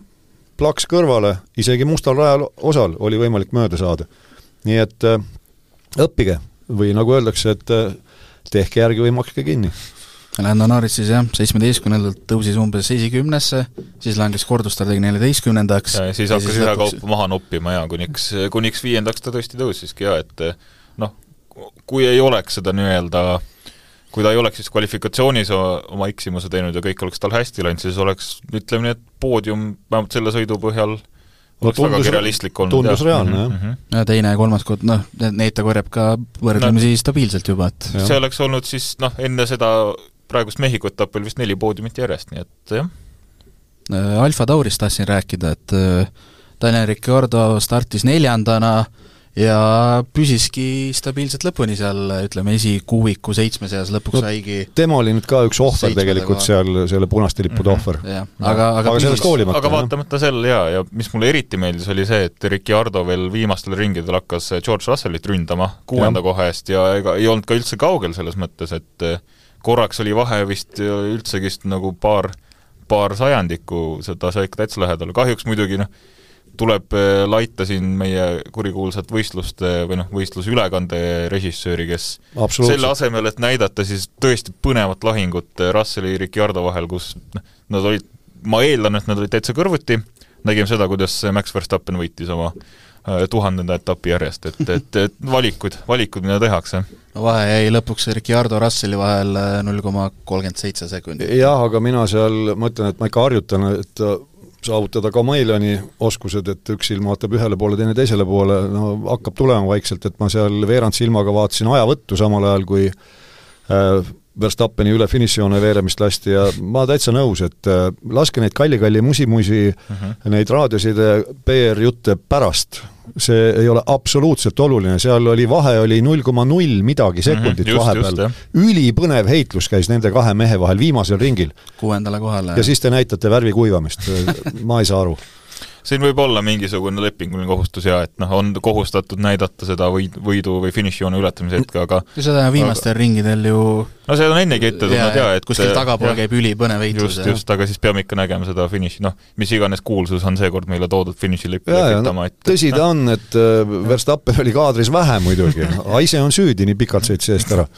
plaks kõrvale, isegi mustal rajal osal oli võimalik mööda saada. nii et äh, õppige või nagu öeldakse, et äh, tehke järgi või makske kinni. Lando Norris siis jah, seitsmeteistkümnendalt tõusis umbes esikümnesse, siis langes kordusstardigi neljateistkümnendaks. ja siis hakkas ühekaupa maha noppima ja kuniks, kuniks viiendaks ta tõesti tõusiski ja et noh, kui ei oleks seda nii-öelda kui ta ei oleks siis kvalifikatsioonis oma eksimuse teinud ja kõik oleks tal hästi läinud, siis oleks ütleme nii, et poodium vähemalt selle sõidu põhjal no oleks tundus, vägagi realistlik olnud. tundus jah. reaalne, jah mm. -hmm. ja teine ja kolmas kord, noh, neid ta korjab ka võrdlemisi no, stabiilselt juba, et see oleks olnud siis noh, enne seda praegust Mehhiko etappi oli vist neli poodiumit järjest, nii et jah. Äh, Alfa Taurist tahtsin rääkida, et äh, Daniel Ricciardo startis neljandana äh, ja püsiski stabiilselt lõpuni seal, ütleme, esikuuiku seitsme seas, lõpuks no, saigi tema oli nüüd ka üks ohver tegelikult koha. seal, selle punaste lippude mm -hmm. ohver. aga, aga, aga sellest hoolimata. aga vaatamata sellele jaa, ja mis mulle eriti meeldis, oli see, et Ricciardo veel viimastel ringidel hakkas George Russellit ründama kuuenda koha eest ja ega ei olnud ka üldse kaugel selles mõttes, et korraks oli vahe vist üldsegi vist nagu paar, paar sajandikku, seda sai ikka täitsa lähedal, kahjuks muidugi noh, tuleb äh, laita siin meie kurikuulsat võistlust või noh, võistlusülekande režissööri, kes selle asemel, et näidata siis tõesti põnevat lahingut äh, Russelli ja Ricciardo vahel, kus noh, nad olid, ma eeldan, et nad olid täitsa kõrvuti, nägime seda, kuidas Max Verstappen võitis oma äh, tuhandenda etapi järjest, et, et, et valikud, valikud, mida tehakse. vahe jäi lõpuks Ricciardo Russelli vahel null koma kolmkümmend seitse sekundit. jah, aga mina seal mõtlen, et ma ikka harjutan, et saavutada Kamailiani oskused, et üks silm vaatab ühele poole, teine teisele poole, no hakkab tulema vaikselt, et ma seal veerand silmaga vaatasin ajavõttu samal ajal, kui äh, Verstappeni üle finišijoone veeremist lasti ja ma täitsa nõus, et äh, laske neid kalli-kalli musi-musi uh, mhm. -huh. neid raadioside PR-jutte pärast see ei ole absoluutselt oluline, seal oli vahe oli null koma null midagi mhm, sekundit mm -hmm, vahepeal. ülipõnev heitlus käis nende kahe mehe vahel viimasel ringil. kuuendale kohale. ja siis te näitate värvi kuivamist ma ei saa aru siin võib olla mingisugune lepinguline kohustus ja et noh, on kohustatud näidata seda võid, võidu või finišijoone ületamise hetke, aga seda viimastel aga... ringidel ju no see on ennegi ette tulnud jaa, et kuskil tagapool käib ülipõnev heitlus. just, just, aga siis peame ikka nägema seda finiši, noh, mis iganes kuulsus on seekord meile toodud finišilippu lehvitama, et tõsi ta on, et äh, Verstappen oli kaadris vähe muidugi, aga ise on süüdi, nii pikalt sõitis eest ära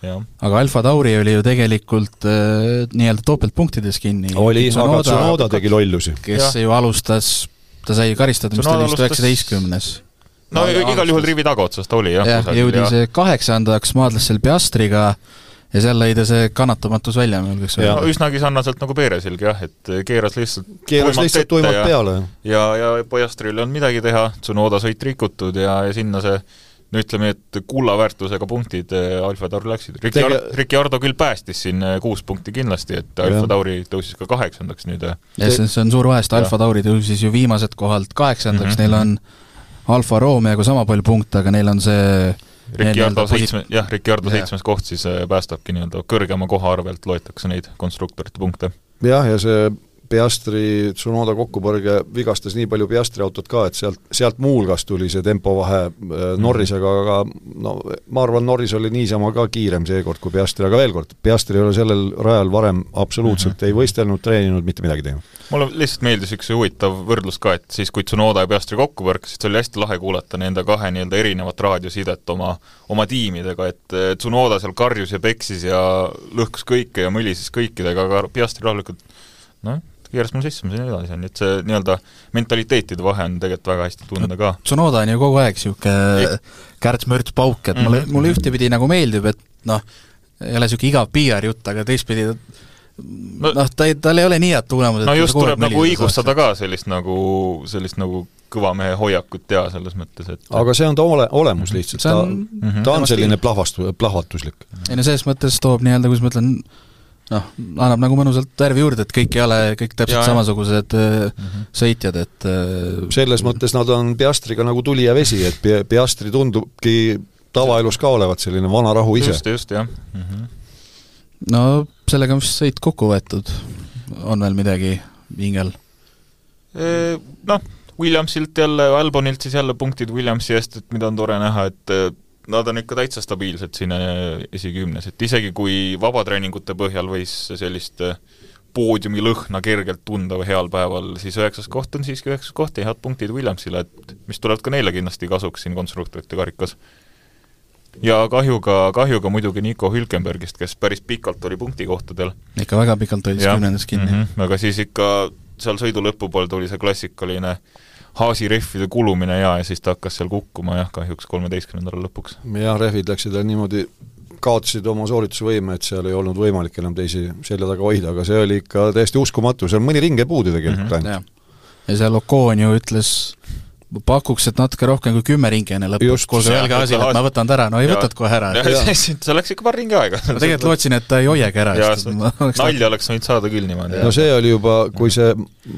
aga Alfa Tauri oli ju tegelikult äh, nii-öelda topeltpunktides kinni. oli, aga Tsunoda tegi lollusi. kes ja. ju alustas, ta sai karistada, mis ta oli vist üheksateistkümnes. no igal juhul rivi tagaotsas ta oli jah ja,. jõudis ja. kaheksandaks, maadles seal Piastriga ja seal lõi ta see kannatamatus välja, ma julgeks öelda. No, üsnagi sarnaselt nagu Peeresilgi jah, et keeras lihtsalt keeras lihtsalt tuimalt peale. ja, ja Piastril ei olnud midagi teha, Tsunoda sõit rikutud ja, ja sinna see no ütleme, et kulla väärtusega punktid äh, Alfa Tauri läksid. Ricciardo Tege..., Ricciardo küll päästis siin äh, kuus punkti kindlasti, et Alfa Tauri tõusis ka kaheksandaks nüüd. jah, see, on suur vahe, sest Alfa Tauri tõusis ju viimaselt kohalt kaheksandaks mm, -hmm. neil on Alfa Romeoga sama palju punkte, aga neil on see Ricciardo seitsme, jah, Ricciardo seitsmes koht siis päästabki nii-öelda kõrgema koha arvelt, loetakse neid konstruktorite punkte. jah, ja see Piastri Tsunoda kokkupõrge vigastas nii palju Piastri autot ka, et sealt, sealt muuhulgas tuli see tempovahe äh, Norrisega, aga no ma arvan, Norris oli niisama ka kiirem seekord kui Piastri, aga veel kord, Piastri ei ole sellel rajal varem absoluutselt mm -hmm. ei võistelnud, treeninud, mitte midagi teinud. mulle lihtsalt meeldis üks huvitav võrdlus ka, et siis, kui Tsunoda ja Piastri kokku põrkasid, see oli hästi lahe kuulata nende kahe nii-öelda erinevat raadiosidet oma, oma tiimidega, et Tsunoda seal karjus ja peksis ja lõhkus kõike ja mõlises kõikidega, aga Piastri rahulikult noh, keeras mul sisse, ma sain edasi, nii et see nii-öelda mentaliteetide vahe on tegelikult väga hästi tunda ka. Tsunoda on ju kogu aeg niisugune kärts-mörts-pauk, et mulle mm, -hmm. mulle ühtepidi nagu meeldib, et noh, ei ole niisugune igav PR-jutt, aga teistpidi noh no,, ta ei, tal ei ole nii head tulemused. no just tuleb nagu õigustada ka sellist nagu, sellist nagu kõva mehe hoiakut ja selles mõttes, et aga see on ta ole, olemus lihtsalt, ta, on, ta on selline plahvastu-, plahvatuslik. ei no selles mõttes toob nii-öelda, kuidas ma ütlen, noh, annab nagu mõnusalt värvi juurde, et kõik ei ole kõik täpselt ja, samasugused mm -hmm. sõitjad, et äh, selles mõttes nad on Piastriga nagu tuli ja vesi, et Piastri tundubki tavaelus ka olevat selline vana rahu ise. just, just, jah mm. -hmm. no sellega on vist sõit kokku võetud, on veel midagi hingel? Noh, Williamsilt jälle, Albonilt siis jälle punktid Williamsi eest, et mida on tore näha, et nad on ikka täitsa stabiilsed siin esikümnes, et isegi kui vabatreeningute põhjal võis sellist poodiumi lõhna kergelt tunda heal päeval, siis üheksas koht on siiski üheksas koht ja head punktid Williamsile, et mis tulevad ka neile kindlasti kasuks siin konstruktorite karikas ja kahjuga, kahjuga muidugi Nico Hülkenbergist, kes päris pikalt oli punktikohtadel. ikka väga pikalt hoidis kümnendas kinni mm. -hmm. aga siis ikka seal sõidu lõpupool tuli see klassikaline Haasi rehvide kulumine ja, ja siis ta hakkas seal kukkuma jah, kahjuks kolmeteistkümnendal lõpuks. jah, rehvid läksid niimoodi, kaotasid oma sooritusvõime, et seal ei olnud võimalik enam teisi selja taga hoida, aga see oli ikka täiesti uskumatu, seal mõni ring jäi puudu tegelikult mm -hmm. ainult. ja seal Ocon ju ütles pakuks, et natuke rohkem kui kümme ringi enne lõppu, kuulge, öelge Aasile, et ma võtan ta ära, no ei võtad kohe ära. see läks ikka paar ringi aega. ma tegelikult lootsin, et ta ei hoiagi ära. nalja oleks võinud saada küll niimoodi. no see oli juba, kui see,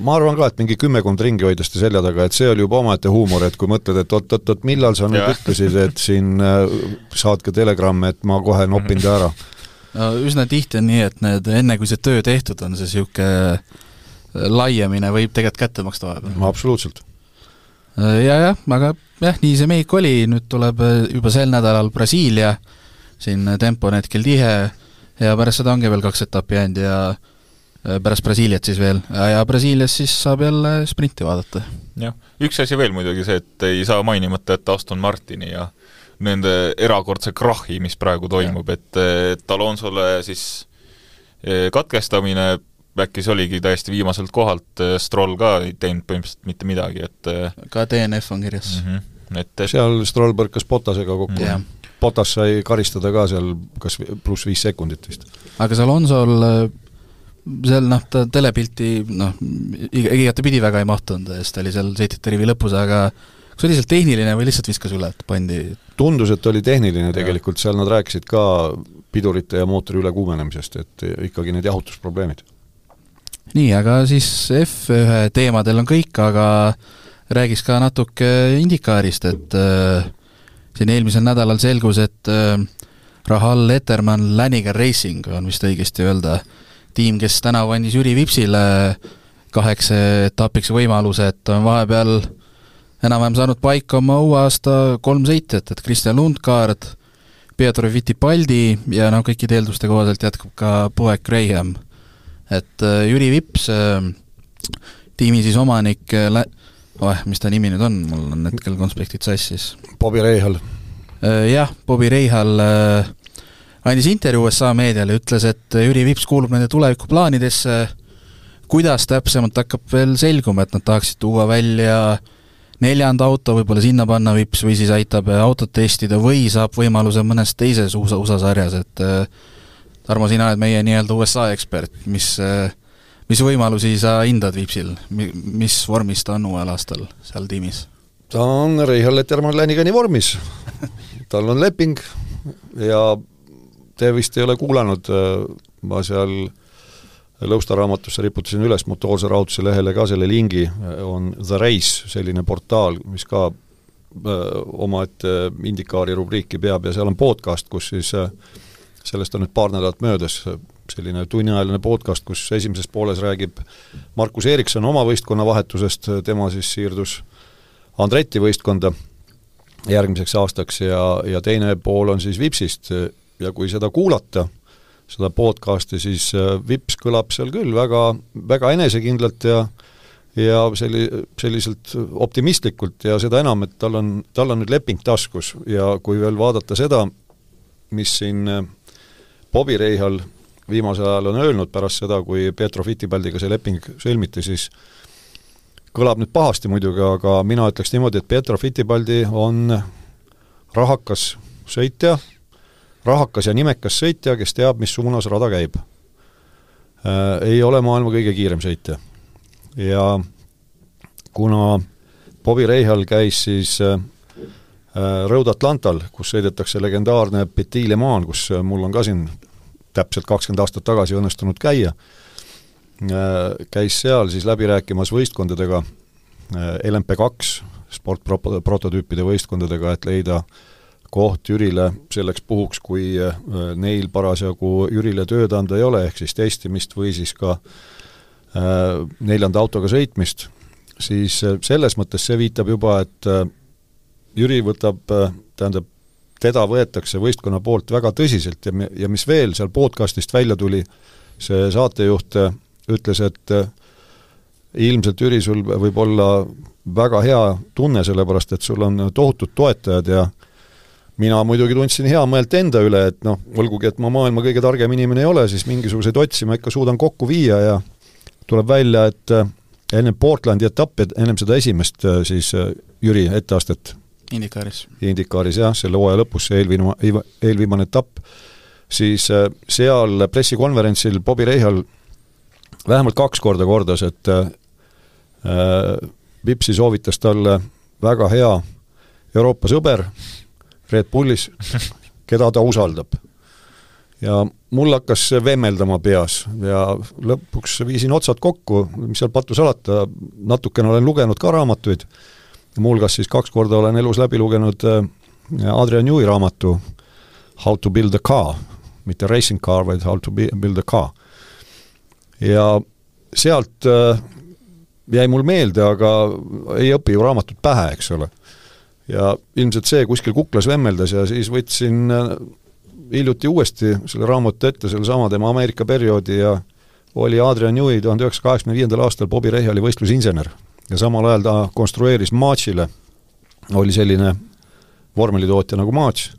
ma arvan ka, et mingi kümmekond ringi hoides ta selja taga, et see oli juba omaette huumor, et kui mõtled, et oot-oot-oot, millal sa nüüd ütlesid, et siin äh, saatke telegramme, et ma kohe nopin ta ära. no üsna tihti on nii, et need, enne kui see töö tehtud on, see niisugune laiemine võib tegelikult kätte maksta vahepeal. absoluutselt ja jah, aga jah, nii see mehik oli, nüüd tuleb äh, juba sel nädalal Brasiilia, siin tempo on hetkel tihe. Ja pärast seda ongi veel kaks etappi jäänud ja äh, pärast Brasiiliat siis veel. Ja Brasiilias siis saab jälle sprinti vaadata. jah, üks asi veel muidugi see, et ei saa mainimata jätta Aston Martini ja nende erakordse krahhi, mis praegu toimub, et, et Alonsole siis katkestamine äkki see oligi täiesti viimaselt kohalt, äh, Stroll ka ei teinud põhimõtteliselt mitte midagi, et äh, ka DNF on kirjas mm. -hmm. et, et seal Stroll põrkas Botasega kokku yeah.. Botas sai karistada ka seal kas pluss viis sekundit vist. aga seal Alonsol äh, seal noh, ta telepilti noh, igatepidi väga ei mahtunud, sest ta oli seal sõitjate rivi lõpus, aga kas oli seal tehniline või lihtsalt viskas üle, et pandi tundus, et oli tehniline tegelikult, seal nad rääkisid ka pidurite ja mootori ülekuumenemisest, et ikkagi need jahutusprobleemid nii, aga siis F1 teemadel on kõik, aga räägiks ka natuke Indikaarist, et äh, siin eelmisel nädalal selgus, et äh, Rahal Letterman Lanigan Racing on vist õigesti öelda, tiim, kes tänavu andis Jüri Vipsile kaheks etapiks võimaluse, et on vahepeal enam-vähem saanud paika oma uue aasta kolm sõitjat, et Kristjan Lundgaard, Pietro Fittipaldi ja noh, kõikide eelduste kohaselt jätkub ka poeg Graham et äh, Jüri Vips, äh, tiimi siis omanik, äh, oh, mis ta nimi nüüd on, mul on hetkel konspektid sassis. Bobby Reihal. Jah, Bobby Reihal andis intervjuu USA meediale, ütles, et Jüri Vips kuulub nende tulevikuplaanidesse, kuidas täpsemalt hakkab veel selguma, et nad tahaksid tuua välja neljanda auto, võib-olla sinna panna Vips või siis aitab autot testida või saab võimaluse mõnes teises USA, USA sarjas, et Tarmo, sina oled meie nii-öelda USA ekspert, mis, mis võimalusi sa hindad Viipsil, mis vormis ta on uuel aastal seal tiimis? ta on Reihal Lettermann Länigani vormis. Tal on leping ja te vist ei ole kuulanud, ma seal Lõusta raamatusse riputasin üles motoorse raudse lehele ka selle lingi, on The Race, selline portaal, mis ka omaette Indikaari rubriiki peab ja seal on podcast, kus siis äh, sellest on nüüd paar nädalat möödas, selline tunniajaline podcast, kus esimeses pooles räägib Markus Erikson oma võistkonna vahetusest, tema siis siirdus Andretti võistkonda järgmiseks aastaks ja, ja teine pool on siis Vipsist. Ja kui seda kuulata, seda podcasti, siis äh, Vips kõlab seal küll väga, väga enesekindlalt ja ja selli-, selliselt optimistlikult ja seda enam, et tal on, tal on nüüd leping taskus. Ja kui veel vaadata seda, mis siin Bobby Reihal viimasel ajal on öelnud pärast seda, kui Pietro Fittipaldiga see leping sõlmiti, siis kõlab nüüd pahasti muidugi, aga mina ütleks niimoodi, et Pietro Fittipaldi on rahakas sõitja, rahakas ja nimekas sõitja, kes teab, mis suunas rada käib äh,. Ei ole maailma kõige kiirem sõitja. ja kuna Bobby Reihal käis siis äh Road Atlantal, kus sõidetakse legendaarne Petit Le Mans, kus äh, mul on ka siin täpselt kakskümmend aastat tagasi õnnestunud käia, äh, käis seal siis läbi rääkimas võistkondadega, LMP2 sportprototüüpide võistkondadega, et leida koht Jürile selleks puhuks, kui neil parasjagu Jürile tööd anda ei ole, ehk siis testimist või siis ka neljanda autoga sõitmist siis äh, selles mõttes see viitab juba, et äh, Jüri võtab, äh, tähendab, teda võetakse võistkonna poolt väga tõsiselt ja, ja mis veel, seal podcastist välja tuli, see saatejuht ütles, et ilmselt Jüri, sul võib olla väga hea tunne, sellepärast et sul on tohutud toetajad ja mina muidugi tundsin heameelt enda üle, et noh, olgugi et ma maailma kõige targem inimene ei ole, siis mingisuguseid otsi ma ikka suudan kokku viia ja tuleb välja, et enne Portlandi etappi, ennem seda esimest äh, siis äh, Jüri etteastet Indikaaris. Indikaaris jah, selle hooaja lõpus, see eelviimane, eelviimane etapp, siis äh, seal pressikonverentsil Bobby Reihal vähemalt kaks korda kordas, et äh, Vipsi soovitas talle väga hea Euroopa sõber Red Bullis, keda ta usaldab. Ja mul hakkas see vemmeldama peas ja lõpuks viisin otsad kokku, mis seal pattu salata, natukene olen lugenud ka raamatuid, muuhulgas siis kaks korda olen elus läbi lugenud äh, Adrian Newey raamatu How to build a car, mitte racing car, vaid How to build a car. ja sealt äh, jäi mul meelde, aga ei õpi ju raamatut pähe, eks ole. ja ilmselt see kuskil kuklas vemmeldas ja siis võtsin äh, hiljuti uuesti selle raamatu ette, sellesama tema Ameerika perioodi ja oli Adrian Newey tuhande üheksasaja kaheksakümne viiendal aastal Bobby Rehali võistlusinsener. Ja samal ajal ta konstrueeris Marchile, oli selline vormelitootja nagu March,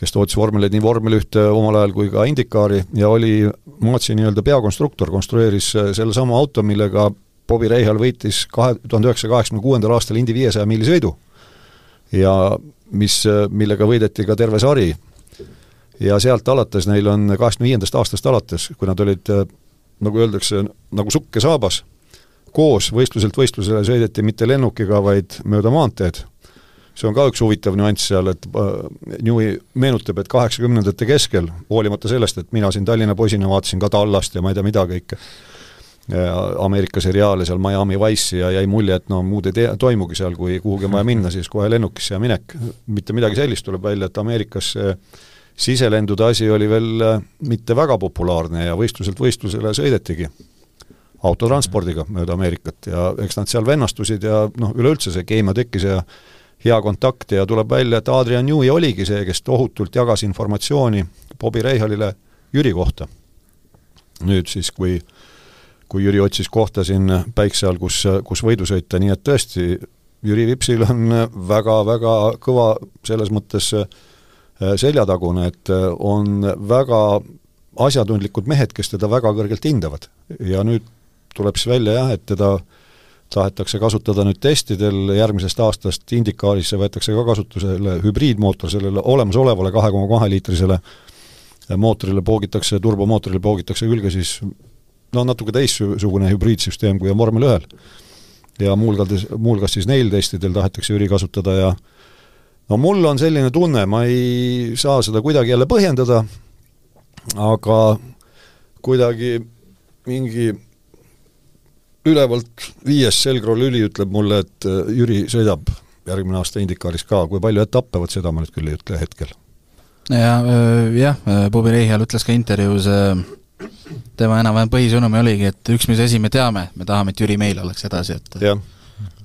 kes tootis vormeleid nii vormel ühte omal ajal kui ka Indikaari ja oli Marchi nii-öelda peakonstruktor, konstrueeris sellesama auto, millega Bobby Rehal võitis kahe, tuhande üheksasaja kaheksakümne kuuendal aastal Indy viiesaja miili sõidu. ja mis, millega võideti ka terve sari ja sealt alates neil on kaheksakümne viiendast aastast alates, kui nad olid äh, nagu öeldakse, nagu sukk ja saabas, koos võistluselt võistlusele sõideti mitte lennukiga, vaid mööda maanteed. see on ka üks huvitav nüanss seal, et äh, Newey meenutab, et kaheksakümnendate keskel, hoolimata sellest, et mina siin Tallinna poisina vaatasin ka Tallast ja ma ei tea mida kõike, Ameerika seriaale seal Miami Wice'i ja jäi mulje, et no muud ei tee, toimugi seal, kui kuhugi on vaja minna, siis kohe lennukisse ja minek. mitte midagi sellist, tuleb välja, et Ameerikas see siselendude asi oli veel äh, mitte väga populaarne ja võistluselt võistlusele sõidetigi autotranspordiga mööda Ameerikat ja eks nad seal vennastusid ja noh, üleüldse see keemia tekkis ja hea kontakt ja tuleb välja, et Adrian Newey oligi see, kes tohutult jagas informatsiooni Bobby Reihalile Jüri kohta. nüüd siis, kui kui Jüri otsis kohta siin päikse all, kus, kus võidu sõita, nii et tõesti, Jüri Vipsil on väga-väga kõva selles mõttes äh, seljatagune, et äh, on väga asjatundlikud mehed, kes teda väga kõrgelt hindavad. ja nüüd tuleb siis välja jah, et teda tahetakse kasutada nüüd testidel, järgmisest aastast Indikaarisse võetakse ka kasutusele hübriidmootor, sellele olemasolevale kahe koma kahe liitrisele mootorile poogitakse, turbomootorile poogitakse külge siis no natuke teistsugune hübriidsüsteem, kui on vormel ühel. ja muuhulgas, muuhulgas siis neil testidel tahetakse Jüri kasutada ja no mul on selline tunne, ma ei saa seda kuidagi jälle põhjendada, aga kuidagi mingi ülevalt viies selgroolüli ütleb mulle, et äh, Jüri sõidab järgmine aasta Indikaaris ka, kui palju etappe, vot seda ma nüüd küll ei ütle hetkel. ja äh, jah, äh, Bobi Reihal ütles ka intervjuus, tema enam-vähem põhisõnum oligi, et üks, mis asi me teame, me tahame, et Jüri meil oleks edasi, et jah.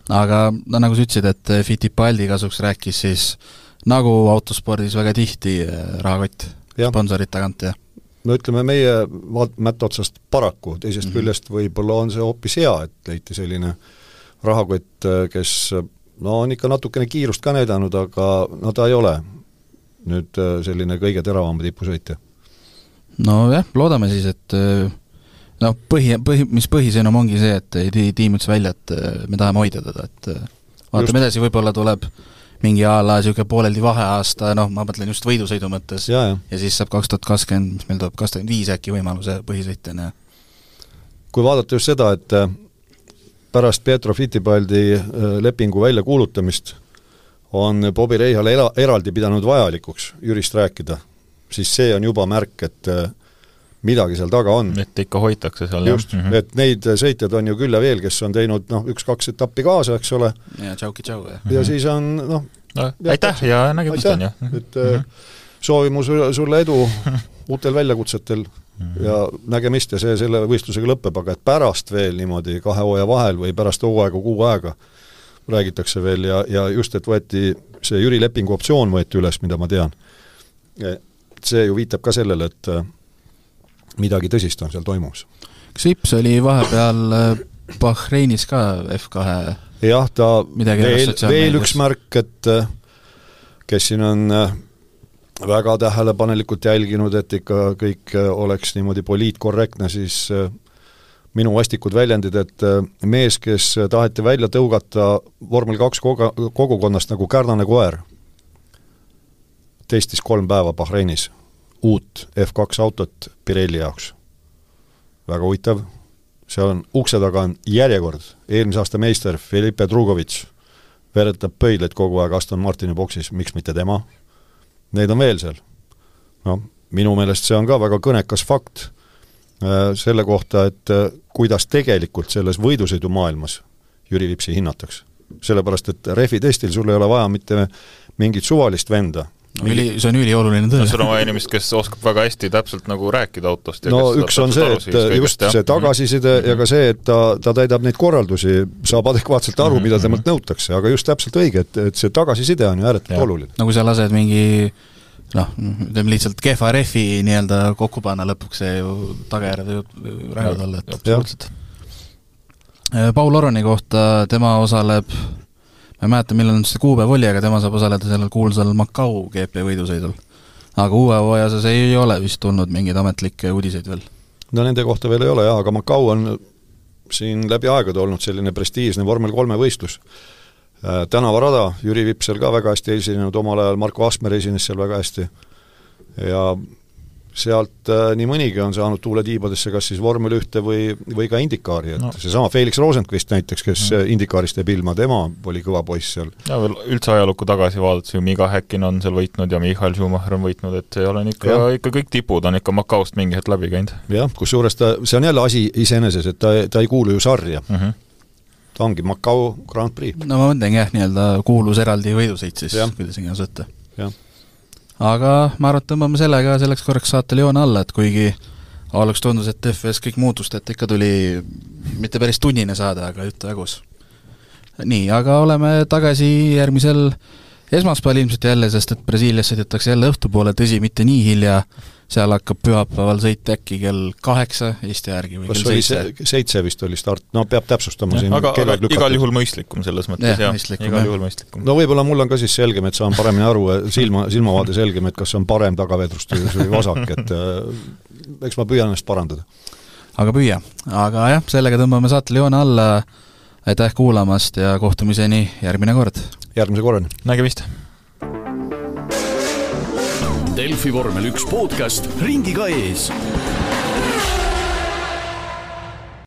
aga no nagu sa ütlesid, et Fittipaldi kasuks rääkis siis nagu autospordis väga tihti rahakott sponsorid tagant ja no ütleme, meie vaat-, mätta otsast paraku, teisest mm -hmm. küljest võib-olla on see hoopis hea, et leiti selline rahakott, eh, kes no on ikka natukene kiirust ka näidanud, aga no ta ei ole nüüd eh, selline kõige teravam tipusõitja nojah, loodame siis, et noh, põhi, põhi, mis põhisõnum ongi see, et ei tiim üldse välja, et me tahame hoida teda, et vaatame edasi, võib-olla tuleb mingi a la niisugune pooleldi vaheaasta, noh, ma mõtlen just võidusõidu mõttes, ja, ja. siis saab kaks tuhat kakskümmend, mis meil tuleb, kakskümmend viis äkki võimaluse põhisõitjana. kui vaadata just seda, et äh, pärast Pietro Fittipaldi äh, lepingu väljakuulutamist on Bobby Reihal era-, eraldi pidanud vajalikuks Jürist rääkida, siis see on juba märk, et äh, midagi seal taga on. et ikka hoitakse seal, jah? just mm, -hmm. et neid sõitjaid on ju küll ja veel, kes on teinud noh, üks-kaks etappi kaasa, eks ole. ja tšauki tšau, jah. ja siis on noh no, aitäh ja nägemist, on ju. et mm -hmm. soovime sulle edu uutel väljakutsetel mm -hmm. ja nägemist ja see selle võistlusega lõpeb, aga et pärast veel niimoodi kahe hooaja vahel või pärast hooaega kuu aega räägitakse veel ja, ja just, et võeti see Jüri lepingu optsioon võeti üles, mida ma tean. see ju viitab ka sellele, et midagi tõsist on seal toimumas. kas Ips oli vahepeal äh, Bahreinis ka F2 jah, ta veel, veel üks märk, et äh, kes siin on äh, väga tähelepanelikult jälginud, et ikka kõik oleks niimoodi poliitkorrektne, siis minu vastikud väljendid, et mees, kes taheti välja tõugata vormel kaks koga-, kogukonnast nagu kärnane koer, testis kolm päeva Bahreinis uut F2 autot Pirelli jaoks. väga huvitav, see on, ukse taga on järjekord, eelmise aasta meister Felipe Drugovitš veeretab pöidlaid kogu aeg Aston Martini boksis, miks mitte tema? Neid on veel seal. noh, minu meelest see on ka väga kõnekas fakt äh, selle kohta, et äh, kuidas tegelikult selles võidusõidumaailmas Jüri Vipsi hinnatakse. sellepärast, et rehvi testil sul ei ole vaja mitte mingit suvalist venda, üli, see on ülioluline töö. sul on vaja inimest, kes oskab väga hästi täpselt nagu rääkida autost no üks on see, et just see tagasiside mm -hmm. ja ka see, et ta, ta täidab neid korraldusi, saab adekvaatselt aru mm, -hmm. mida mhm. temalt nõutakse, aga just täpselt õige, et, et see tagasiside on ju ääretult oluline. no kui sa lased mingi noh, ütleme lihtsalt kehva rehvi nii-öelda kokku panna lõpuks, see ju tagajärjed võivad rängad olla, et absoluutselt. Paul Oroni kohta, tema osaleb ma ei mäleta, millal see kuupäev oli, aga tema saab osaleda sellel kuulsal Macau GP võidusõidul. aga uue hooaja osas ei ole vist tulnud mingeid ametlikke uudiseid veel? no nende kohta veel ei ole jah, aga Macau on siin läbi aegade olnud selline prestiižne vormel kolme võistlus. Äh, tänavarada, Jüri Vipp seal ka väga hästi esinenud, omal ajal Marko Asmer esines seal väga hästi ja sealt äh, nii mõnigi on saanud tuule tiibadesse kas siis vormel ühte või, või ka Indikaari, et no. seesama Felix Rosenqvist näiteks, kes mm. Indikaaris teeb ilma, tema oli kõva poiss seal. ja veel üldse ajalukku tagasi vaadates ju Miga Häkkin on seal võitnud ja Michael Schumacher on võitnud, et see on ikka, ikka kõik tipud on ikka Macaost mingi hetk läbi käinud. jah, kusjuures ta, see on jälle asi iseeneses, et ta, ta ei kuulu ju sarja mm. -hmm ta ongi Macau Grand Prix. no ma mõtlengi jah, nii-öelda kuulus eraldi võidusõit siis, kuidas iganes võtta. jah aga ma arvan, et tõmbame sellega selleks korraks saatele joone alla, et kuigi alguses tundus, et FS kõik muutusteta ikka tuli mitte päris tunnine saade, aga juttu jagus. nii, aga oleme tagasi järgmisel esmaspäeval ilmselt jälle, sest et Brasiilias sõidetakse jälle õhtupoole, tõsi, mitte nii hilja, seal hakkab pühapäeval sõit äkki kell kaheksa Eesti järgi või Kas kell seitse? seitse vist oli start, no peab täpsustama ja, siin aga, aga igal juhul mõistlikum selles mõttes, jah, igal juhul mõistlikum. no võib-olla mul on ka siis selgem, et saan paremini aru, silma, silmavaade selgem, et kas on parem tagavedrustus või vasak, et äh, eks ma püüan ennast parandada. aga püüa, aga jah, sellega tõmbame saatele joone alla, aitäh kuulamast ja kohtumiseni järgmine kord! järgmise korrani! nägemist! Delfi vormel üks podcast ringiga ees